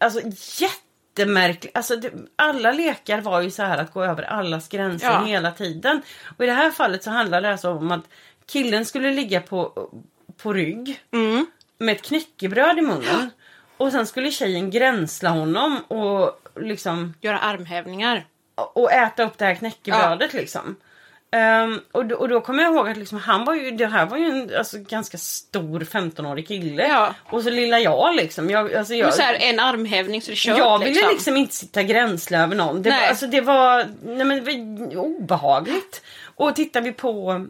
Alltså jättemärklig. Alltså det, alla lekar var ju så här att gå över allas gränser Ja. hela tiden. Och i det här fallet så handlade det alltså om att killen skulle ligga på, på rygg Mm. med ett knäckebröd i munnen. Och sen skulle tjejen gränsla honom och liksom Göra armhävningar. och äta upp det här knäckebrödet liksom. Ehm, och, då, och då kommer jag ihåg att liksom, han var ju, det här var ju en alltså, ganska stor 15-årig kille. Ja. Och så lilla jag liksom. Jag, alltså, jag, så här, en armhävning så det kört jag ville liksom. liksom. inte sitta gränsle över någon. Det, var, Nej. alltså, det var nej, men, det var obehagligt. Och tittar vi på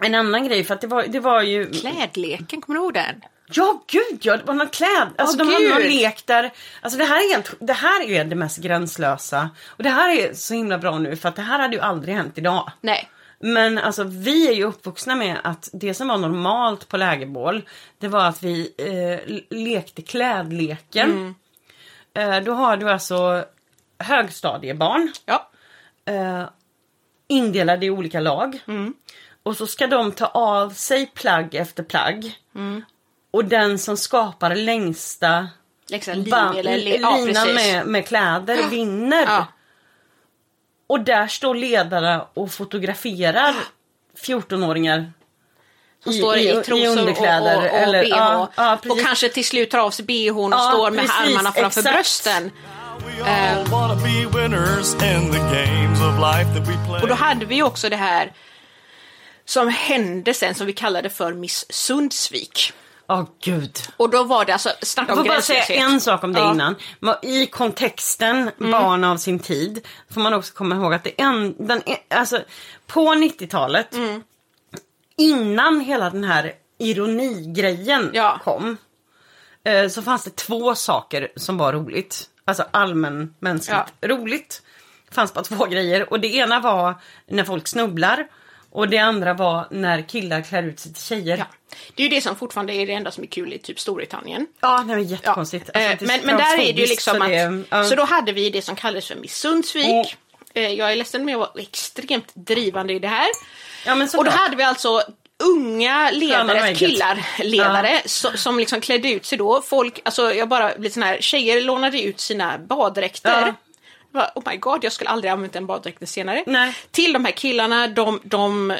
en annan grej för att det var, det var ju... Klädleken, kommer du ihåg den? Ja gud ja, det var någon kläd. Alltså Åh, de hade någon gud. lek där. Alltså det här är helt, det här är det mest gränslösa. Och det här är så himla bra nu för att det här hade ju aldrig hänt idag. Nej. Men alltså vi är ju uppvuxna med att det som var normalt på lägerbål det var att vi eh, lekte klädleken. Eh, då har du alltså högstadiebarn Ja. eh, indelade i olika lag. Och så ska de ta av sig plagg efter plagg. Och den som skapar längsta Liksom eller... Ja, med, med kläder vinner. Ja. Och där står ledarna och fotograferar 14-åringar Som står i, trosor underkläder. och, och, och eller, bh. ja, ja, och kanske till slut tar av sig bhn och Ja, står med precis, armarna framför exakt. brösten. Play. Och då hade vi också det här som hände sen som vi kallade för Miss Sundsvik. Åh gud. Och då var det alltså, snacka Jag om får bara säga en sak om det Ja. Mm. innan. I kontexten barn av sin tid får man också komma ihåg att det en, den, alltså, på 90-talet Mm. innan hela den här ironigrejen Ja. kom eh, så fanns det två saker som var roligt. Alltså allmänmänskligt roligt. Det fanns bara två grejer och det ena var när folk snubblar och det andra var när killar klär ut sig till tjejer. Ja. Det är ju det som fortfarande är det enda som är kul i typ Storbritannien. Ja, det var Ja. jättekonstigt. eh, Alltså, det men, men där är det ju liksom så att... det- ja. Så då hade vi det som kallades för Miss Sundsvik. Eh, jag är ledsen men jag var extremt drivande i det här. Ja, men Och då hade vi alltså unga ledare, ägget. killar, ledare so- som liksom klädde ut sig då. Folk, alltså jag bara blir sån här, tjejer lånade ut sina baddräkter. Ja. Oh my god, jag skulle aldrig använt en baddräkt senare. Nej. Till de här killarna, de, de eh,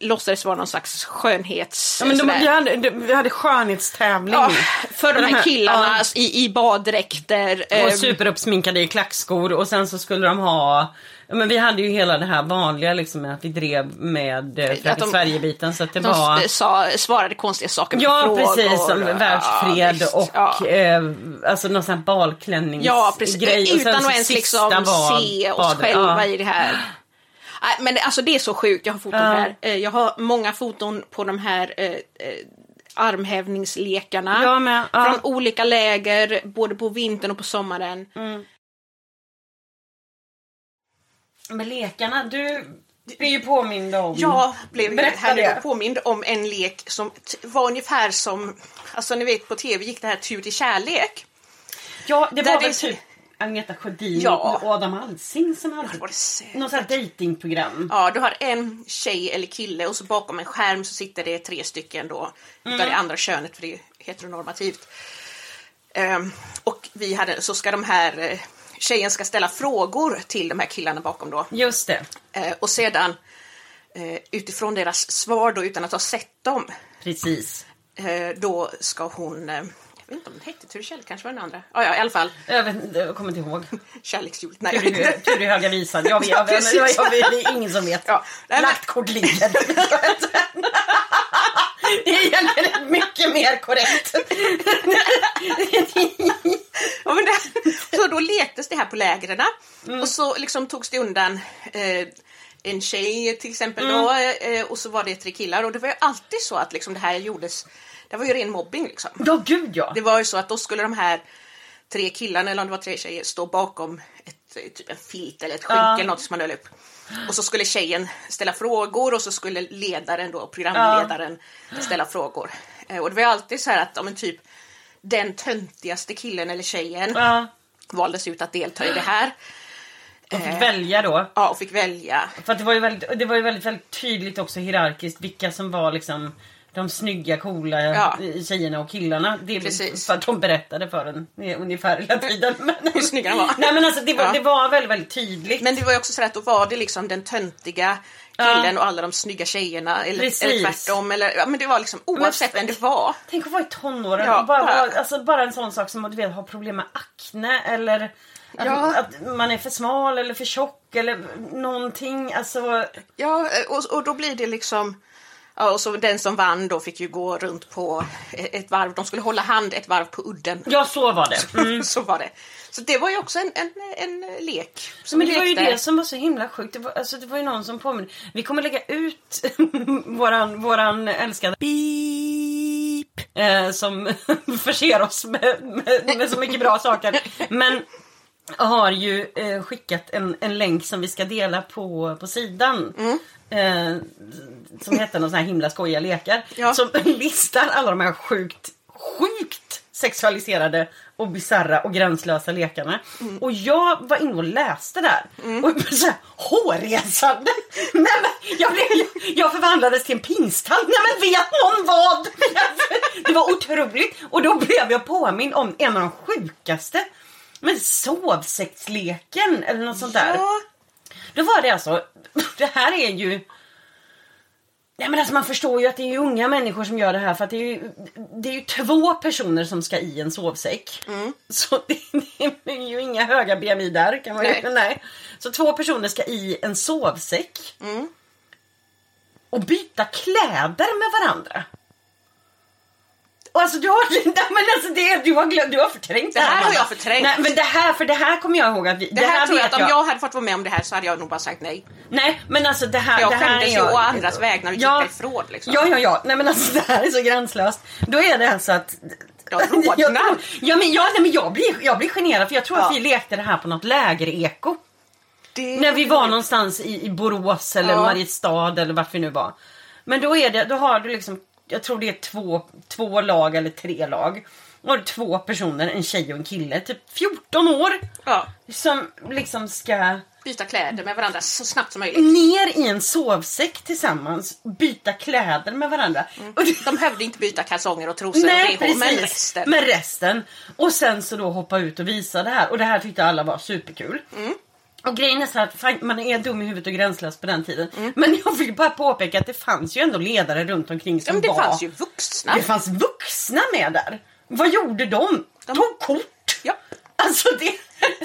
låtsades vara någon slags skönhets... Ja, men de, vi, hade, de, vi hade skönhetstävling. Ja, för de Den här killarna ja. i, i baddräkter. Och eh, superuppsminkade i klackskor och sen så skulle de ha Ja, men vi hade ju hela det här vanliga liksom att vi drev med eh, Fröken de- Sverige-biten så att det de var sa, svarade konstiga saker på Ja frågor. precis, som Ja, världsfred visst. och Ja. eh, alltså någon sån här balklänningsgrej. Ja, precis. Utan att ens liksom se oss bad- själva ja. i det här. Men det, alltså det är så sjukt, jag har foton Ja. här. Eh, Jag har många foton på de här eh, eh, armhävningslekarna. Med, ja. Från olika läger, både på vintern och på sommaren. Med lekarna, du är ju påmind om... Jag blev Berätta här det. nu påmind om en lek som var ungefär som, alltså ni vet på tv gick det här Tur till kärlek. Ja, det var det väl så- typ Agneta Sjödin Ja. och Adam Alsing som hade det något sånt här datingprogram. Ja, du har en tjej eller kille och så bakom en skärm så sitter det tre stycken då utav det andra könet för det är heteronormativt. Ehm, och vi hade, så ska de här eh, tjejen ska ställa frågor till de här killarna bakom då. Just det, Eh, och sedan eh, utifrån deras svar då utan att ha sett dem precis. eh, då ska hon eh, vet inte om den hette Tur Kjell, kanske var den andra. Ja, ja, i alla fall. Jag, vet, jag kommer inte ihåg. Kärlekshjulet. Nej, jag vet inte. Tur i höga visan. Jag vet, Ja, jag vet, jag, jag vet, det är ingen som vet. Ja, nej, men- Lagt kort ligger. Det är egentligen mycket mer korrekt. Ja, men det, så då lektes det här på lägren Mm. och så liksom togs det undan eh, en tjej till exempel Mm. då eh, och så var det tre killar och det var ju alltid så att liksom det här gjordes, det var ju ren mobbing liksom. Ja, gud ja. Det var ju så att då skulle de här tre killarna eller om det var tre tjejer stå bakom ett, eh, typ en filt eller ett skynke Ja. eller något som man höll upp. Och så skulle tjejen ställa frågor och så skulle ledaren då, programledaren, ställa frågor. Eh, Och det var ju alltid så här att om en typ den töntigaste killen eller tjejen Ja, valdes ut att delta i det här. de fick välja då. Ja, och fick välja. För det var ju väldigt, det var ju väldigt, väldigt tydligt också hierarkiskt vilka som var liksom de snygga, coola Ja. tjejerna och killarna. Det är Precis. för att de berättade för en ungefär hela tiden. Men, Hur snygga de var. Nej men alltså det var, Ja. det var väldigt, väldigt tydligt. Men det var ju också så att då var det liksom den töntiga killen och alla de snygga tjejerna eller, Precis. eller tvärtom. Eller, ja, men det var liksom oavsett vem det var. Tänk att vara i tonåren Ja, och bara, bara- alltså, bara en sån sak som att du vet, ha problem med akne eller att, Ja. att man är för smal eller för tjock eller någonting. Alltså, Ja, och, och då blir det liksom... Ja, och så den som vann då fick ju gå runt på ett varv. De skulle hålla hand ett varv på udden. ja så var det. Mm. så var det. Så det var ju också en, en, en lek. Som Men det var ju det som var så himla sjukt. Det var, alltså, det var ju någon som påminner. Vi kommer lägga ut våran, våran älskade Beep. eh, som förser oss med, med, med så mycket bra saker. Men har ju eh, skickat en, en länk som vi ska dela på, på sidan. Eh, som heter någon sån här himla skojiga lekar. Ja. Som listar alla de här sjukt, sjukt sexualiserade och bisarra och gränslösa lekarna. Och jag var inne och läste där. Och blev så här hårresande. Nej, men jag, blev, jag förvandlades till en pingstant. Nej men vet någon vad? Det var otroligt. Och då blev jag påmind om en av de sjukaste. Men sovsexleken eller något sånt där. Ja, Då var det alltså, det här är ju... Nej men alltså man förstår ju att det är unga människor som gör det här för att det är ju, det är ju två personer som ska i en sovsäck. Så det, det är ju inga höga BMI där kan man Nej. ju, nej. Så två personer ska i en sovsäck. Och byta kläder med varandra. Och alltså du har, nej, men alltså det, du har, glömt, du har förträngt Det här har Amanda. jag förträngt. Nej men det här, för det här kommer jag ihåg att vi, det, här tror jag att om jag hade fått vara med om det här så hade jag nog bara sagt nej. Nej men alltså det här, Jag det här skämdes ju jag... å andras vägnar och gick därifrån, liksom. Ja ja ja, nej men alltså det här är så gränslöst. Då är det alltså att... Jag rodnar. jag, ja, men, ja, nej, men jag, blir, jag blir generad för jag tror att Ja. vi lekte det här på något lägereko. Det... När vi var någonstans i, i Borås eller Ja. Mariestad eller vart vi nu var. Men då är det, då har du liksom, jag tror det är två, två lag eller tre lag. Då har du två personer, en tjej och en kille, typ 14 år. Ja, Som liksom ska byta kläder med varandra så snabbt som möjligt. ner i en sovsäck tillsammans, byta kläder med varandra. Och det, De behövde inte byta kalsonger och trosor nej, och bh, men resten. Men resten. Och sen så då hoppa ut och visa det här. Och det här tyckte alla var superkul. Mm. Och grejen är så att man är dum i huvudet och gränslös på den tiden. Mm. Men jag vill bara påpeka att det fanns ju ändå ledare runt omkring Ja, som men det var... fanns ju vuxna. Det fanns vuxna med där. Vad gjorde de? De- Tog kort. Ja. Alltså det...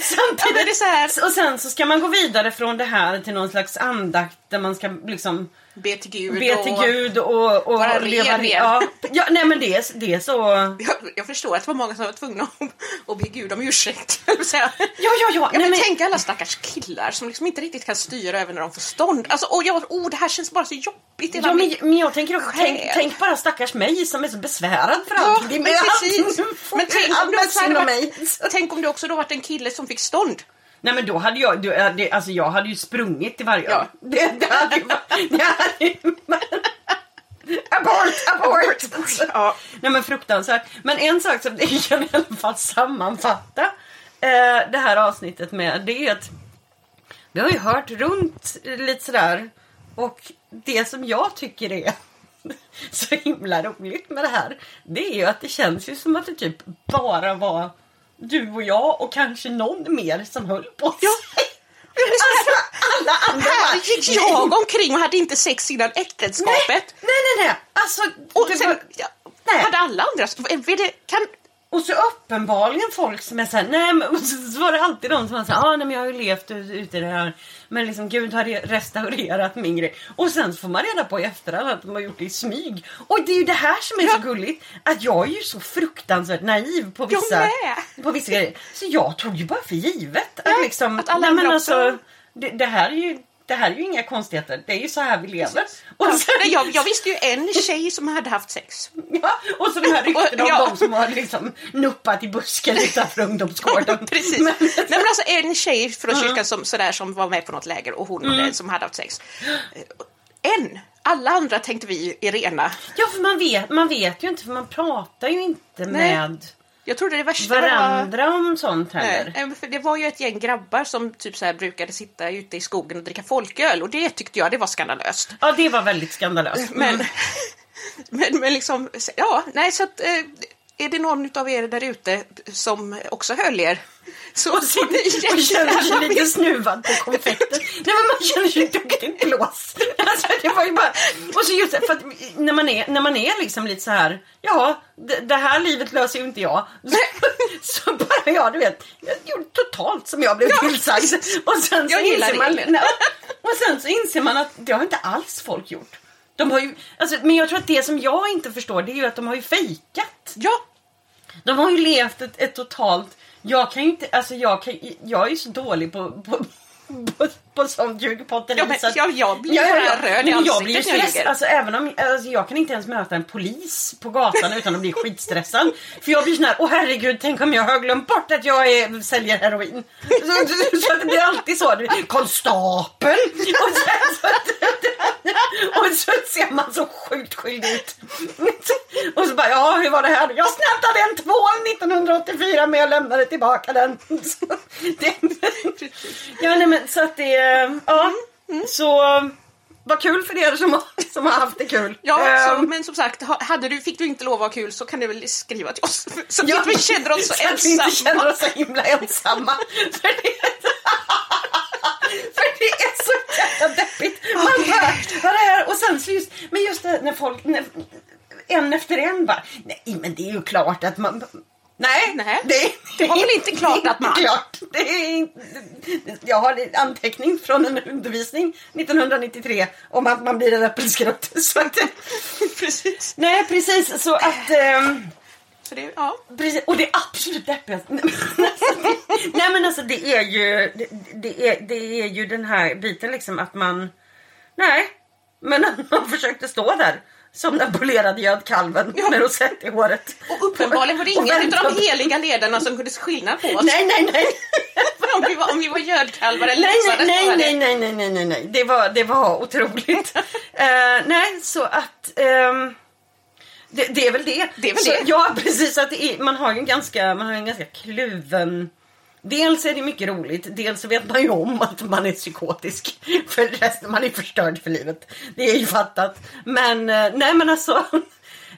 Samtidigt. Ja, det är så här- Och sen så ska man gå vidare från det här till någon slags andakt där man ska liksom Be till Gud. be till och- Gud och, och ren leva igen. Ja, ja, nej men det det är så... Jag, jag förstår att det var många som var tvungna att, att be Gud om ursäkt. Ja, ja, ja. Jag Nej, men, tänka alla stackars killar som liksom inte riktigt kan styra även när de får stånd. Alltså, och jag, oh, det här känns bara så jobbigt. ja, men, men jag tänker också, tänk, tänk bara stackars mig som är så besvärad för Ja, allt. Det är men precis. Men tänk om, du mig. tänk om du också då varit en kille som fick stånd. Nej men då hade jag, äh, det, alltså jag hade ju sprungit till varje Ja. det, det hade ju det hade Abort, abort! Ja. Nej men fruktansvärt. Men en sak som jag kan i alla fall sammanfatta eh, det här avsnittet med, det är att vi har ju hört runt lite sådär och det som jag tycker är så himla roligt med det här, det är ju att det känns ju som att det typ bara var du och jag och kanske någon mer som höll på sig. Alltså alla andra Här bara, gick jag omkring och hade inte sex innan äktenskapet. Nej, nej, nej. Alltså, Och sen, var, ja, nej. hade alla andra... Är det, kan, Och så uppenbarligen folk som är såhär, nej men och så var det alltid de som var såhär, ah, nej men jag har ju levt ut- ute i det här. Men liksom Gud har re- restaurerat min grej. Och sen får man reda på i efterhand att de har gjort det i smyg. Och det är ju det här som är Ja. så gulligt. Att jag är ju så fruktansvärt naiv på vissa, på vissa grejer. Så jag tog ju bara för givet Ja, att liksom, att alla nej, men alltså, det, det här är ju det här är ju inga konstigheter. Det är ju så här vi lever. Och sen, jag, jag visste ju en tjej som hade haft sex. Ja, och så de här ryktena om Ja. de som har liksom nuppat i busken utanför ungdomsgården. Precis. Men, Nej, men alltså en tjej från kyrkan som, sådär, som var med på något läger och hon Mm. som hade haft sex. En! Alla andra tänkte vi är rena. ja, för man vet, man vet ju inte, för man pratar ju inte Nej. med Jag trodde det värsta var... varandra om sånt heller. Nej, för det var ju ett gäng grabbar som typ så här brukade sitta ute i skogen och dricka folköl och det tyckte jag det var skandalöst. Ja, det var väldigt skandalöst. Men, Mm. men, men liksom, ja, nej så att eh, är det någon av er där ute som också höll er så Och så- och känner sig lite snuvad på konfekten. Nej men man känner sig duktigt blåst. Alltså, det var ju bara... Och så just för att när man är, när man är liksom lite så här, ja, det, det här livet löser ju inte jag. Så, så bara jag, du vet, jag gjorde totalt som jag blev tillsagd. Och sen så Jag inser man, och sen så inser man att det har inte alls folk gjort. De har ju, alltså, men jag tror att det som jag inte förstår det är ju att de har ju fejkat. Ja, De har ju levt ett, ett totalt... Jag kan ju inte... Alltså jag, kan, jag är ju så dålig på, på, på, på sånt ljugpotteri. Ja, men så att- jag- jag blir bara röd i jag blir ansiktet jag stress, ljuger. alltså, även om, alltså, Jag kan inte ens möta en polis på gatan utan att bli skitstressad. För jag blir sån här, åh herregud, tänk om jag har glömt bort att jag är, säljer heroin. Så, så, så att det blir alltid så. Konstapeln! Och, sen, så, och så ser man så sjukt skyldig ut. Och så bara, ja hur var det här? Jag snattade en tvål 1984 men jag lämnade tillbaka den. Så, det, ja nej men så att det, ja. Så vad kul för er som har, som har haft det kul. ja så, Ehm, men som sagt, ha- hade du, fick du inte lov att ha kul så kan du väl skriva till oss så att ja, vi inte känner oss så så att vi inte ensamma. känner oss så himla ensamma. för, det, för det är så jävla deppigt. Man bara, vad det här? Och sen så just, men just det när folk, när, en efter en bara, nej men det är ju klart att man Nej, Nej, det, det var väl inte klart att man- Klart. Det är, jag har en anteckning från en undervisning 1993 om att man blir en äppelskrutt. Så att, Precis. nej, precis. Så att... ehm, Så det, ja. Precis, och det absolut deppigaste... Nej, men alltså, det är ju det, det, är, det är ju den här biten liksom att man... Nej, men man försökte stå där som den polerade gödkalven Ja. med rosett i håret. Och uppenbarligen var det ingen av de heliga ledarna som kunde se skillnad på oss. Nej, nej, nej. om, vi var, om vi var gödkalvar eller Nej, nej, nej, nej, nej, nej, nej, nej, nej. Det var, det var otroligt. Eh, nej, så att... ehm, det, det är väl det. Det är väl så, det. Ja, precis. Att är, man har ju en ganska, man har en ganska kluven... Dels är det mycket roligt, dels så vet man ju om att man är psykotisk. För resten, man är förstörd för livet. Det är ju fattat. Men, eh, nej men alltså.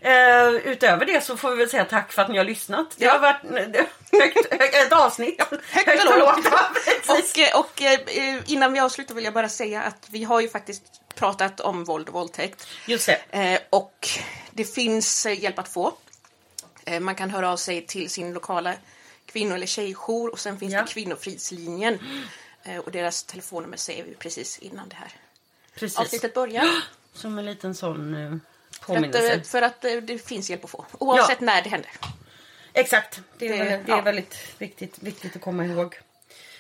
Eh, utöver det så får vi väl säga tack för att ni har lyssnat. Det Ja. har varit eh, högt, högt, ett avsnitt. högt och lågt. Och, och innan vi avslutar vill jag bara säga att vi har ju faktiskt pratat om våld och våldtäkt. Just det. Och det finns hjälp att få. Man kan höra av sig till sin lokala kvinno eller tjejjour och sen finns Ja. det Kvinnofridslinjen. Eh, och deras telefonnummer säger vi precis innan det här Precis. avsnittet börjar. Som en liten sån eh, För att, påminnelse. eh, för att det finns hjälp att få. Oavsett när det händer. Exakt, det är, Det- väldigt- det är ja. väldigt viktigt, viktigt att komma ihåg.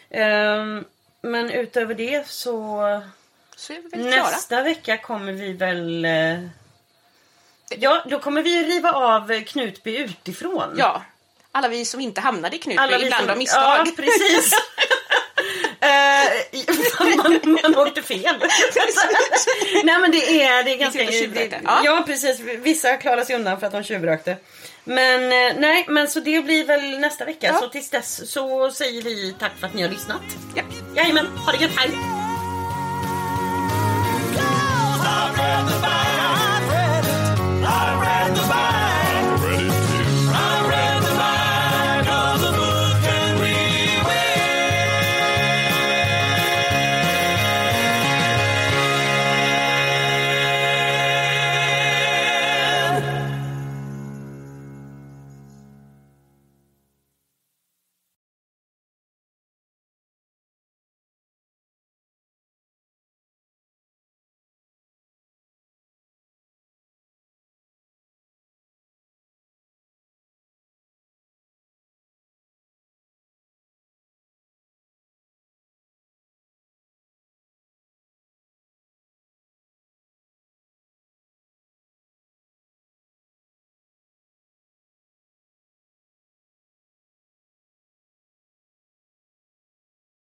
Ehm, men utöver det så Så är vi väl klara. nästa vecka kommer vi väl... Ja, då kommer vi riva av Knutby utifrån. Ja. Alla vi som inte hamnade i Knutby, Alla vi ibland som- av misstag. Ja, precis. Eh, man, man åkte fel. Nej men det är, det är ganska... det- Ja. Ja precis, vissa klarar sig undan för att de tjuvrökte. Men eh, nej, men så det blir väl nästa vecka. Ja. Så tills dess så säger vi tack för att ni har lyssnat. Ja. Jajamän, ha det gött, hej! I'd rather buy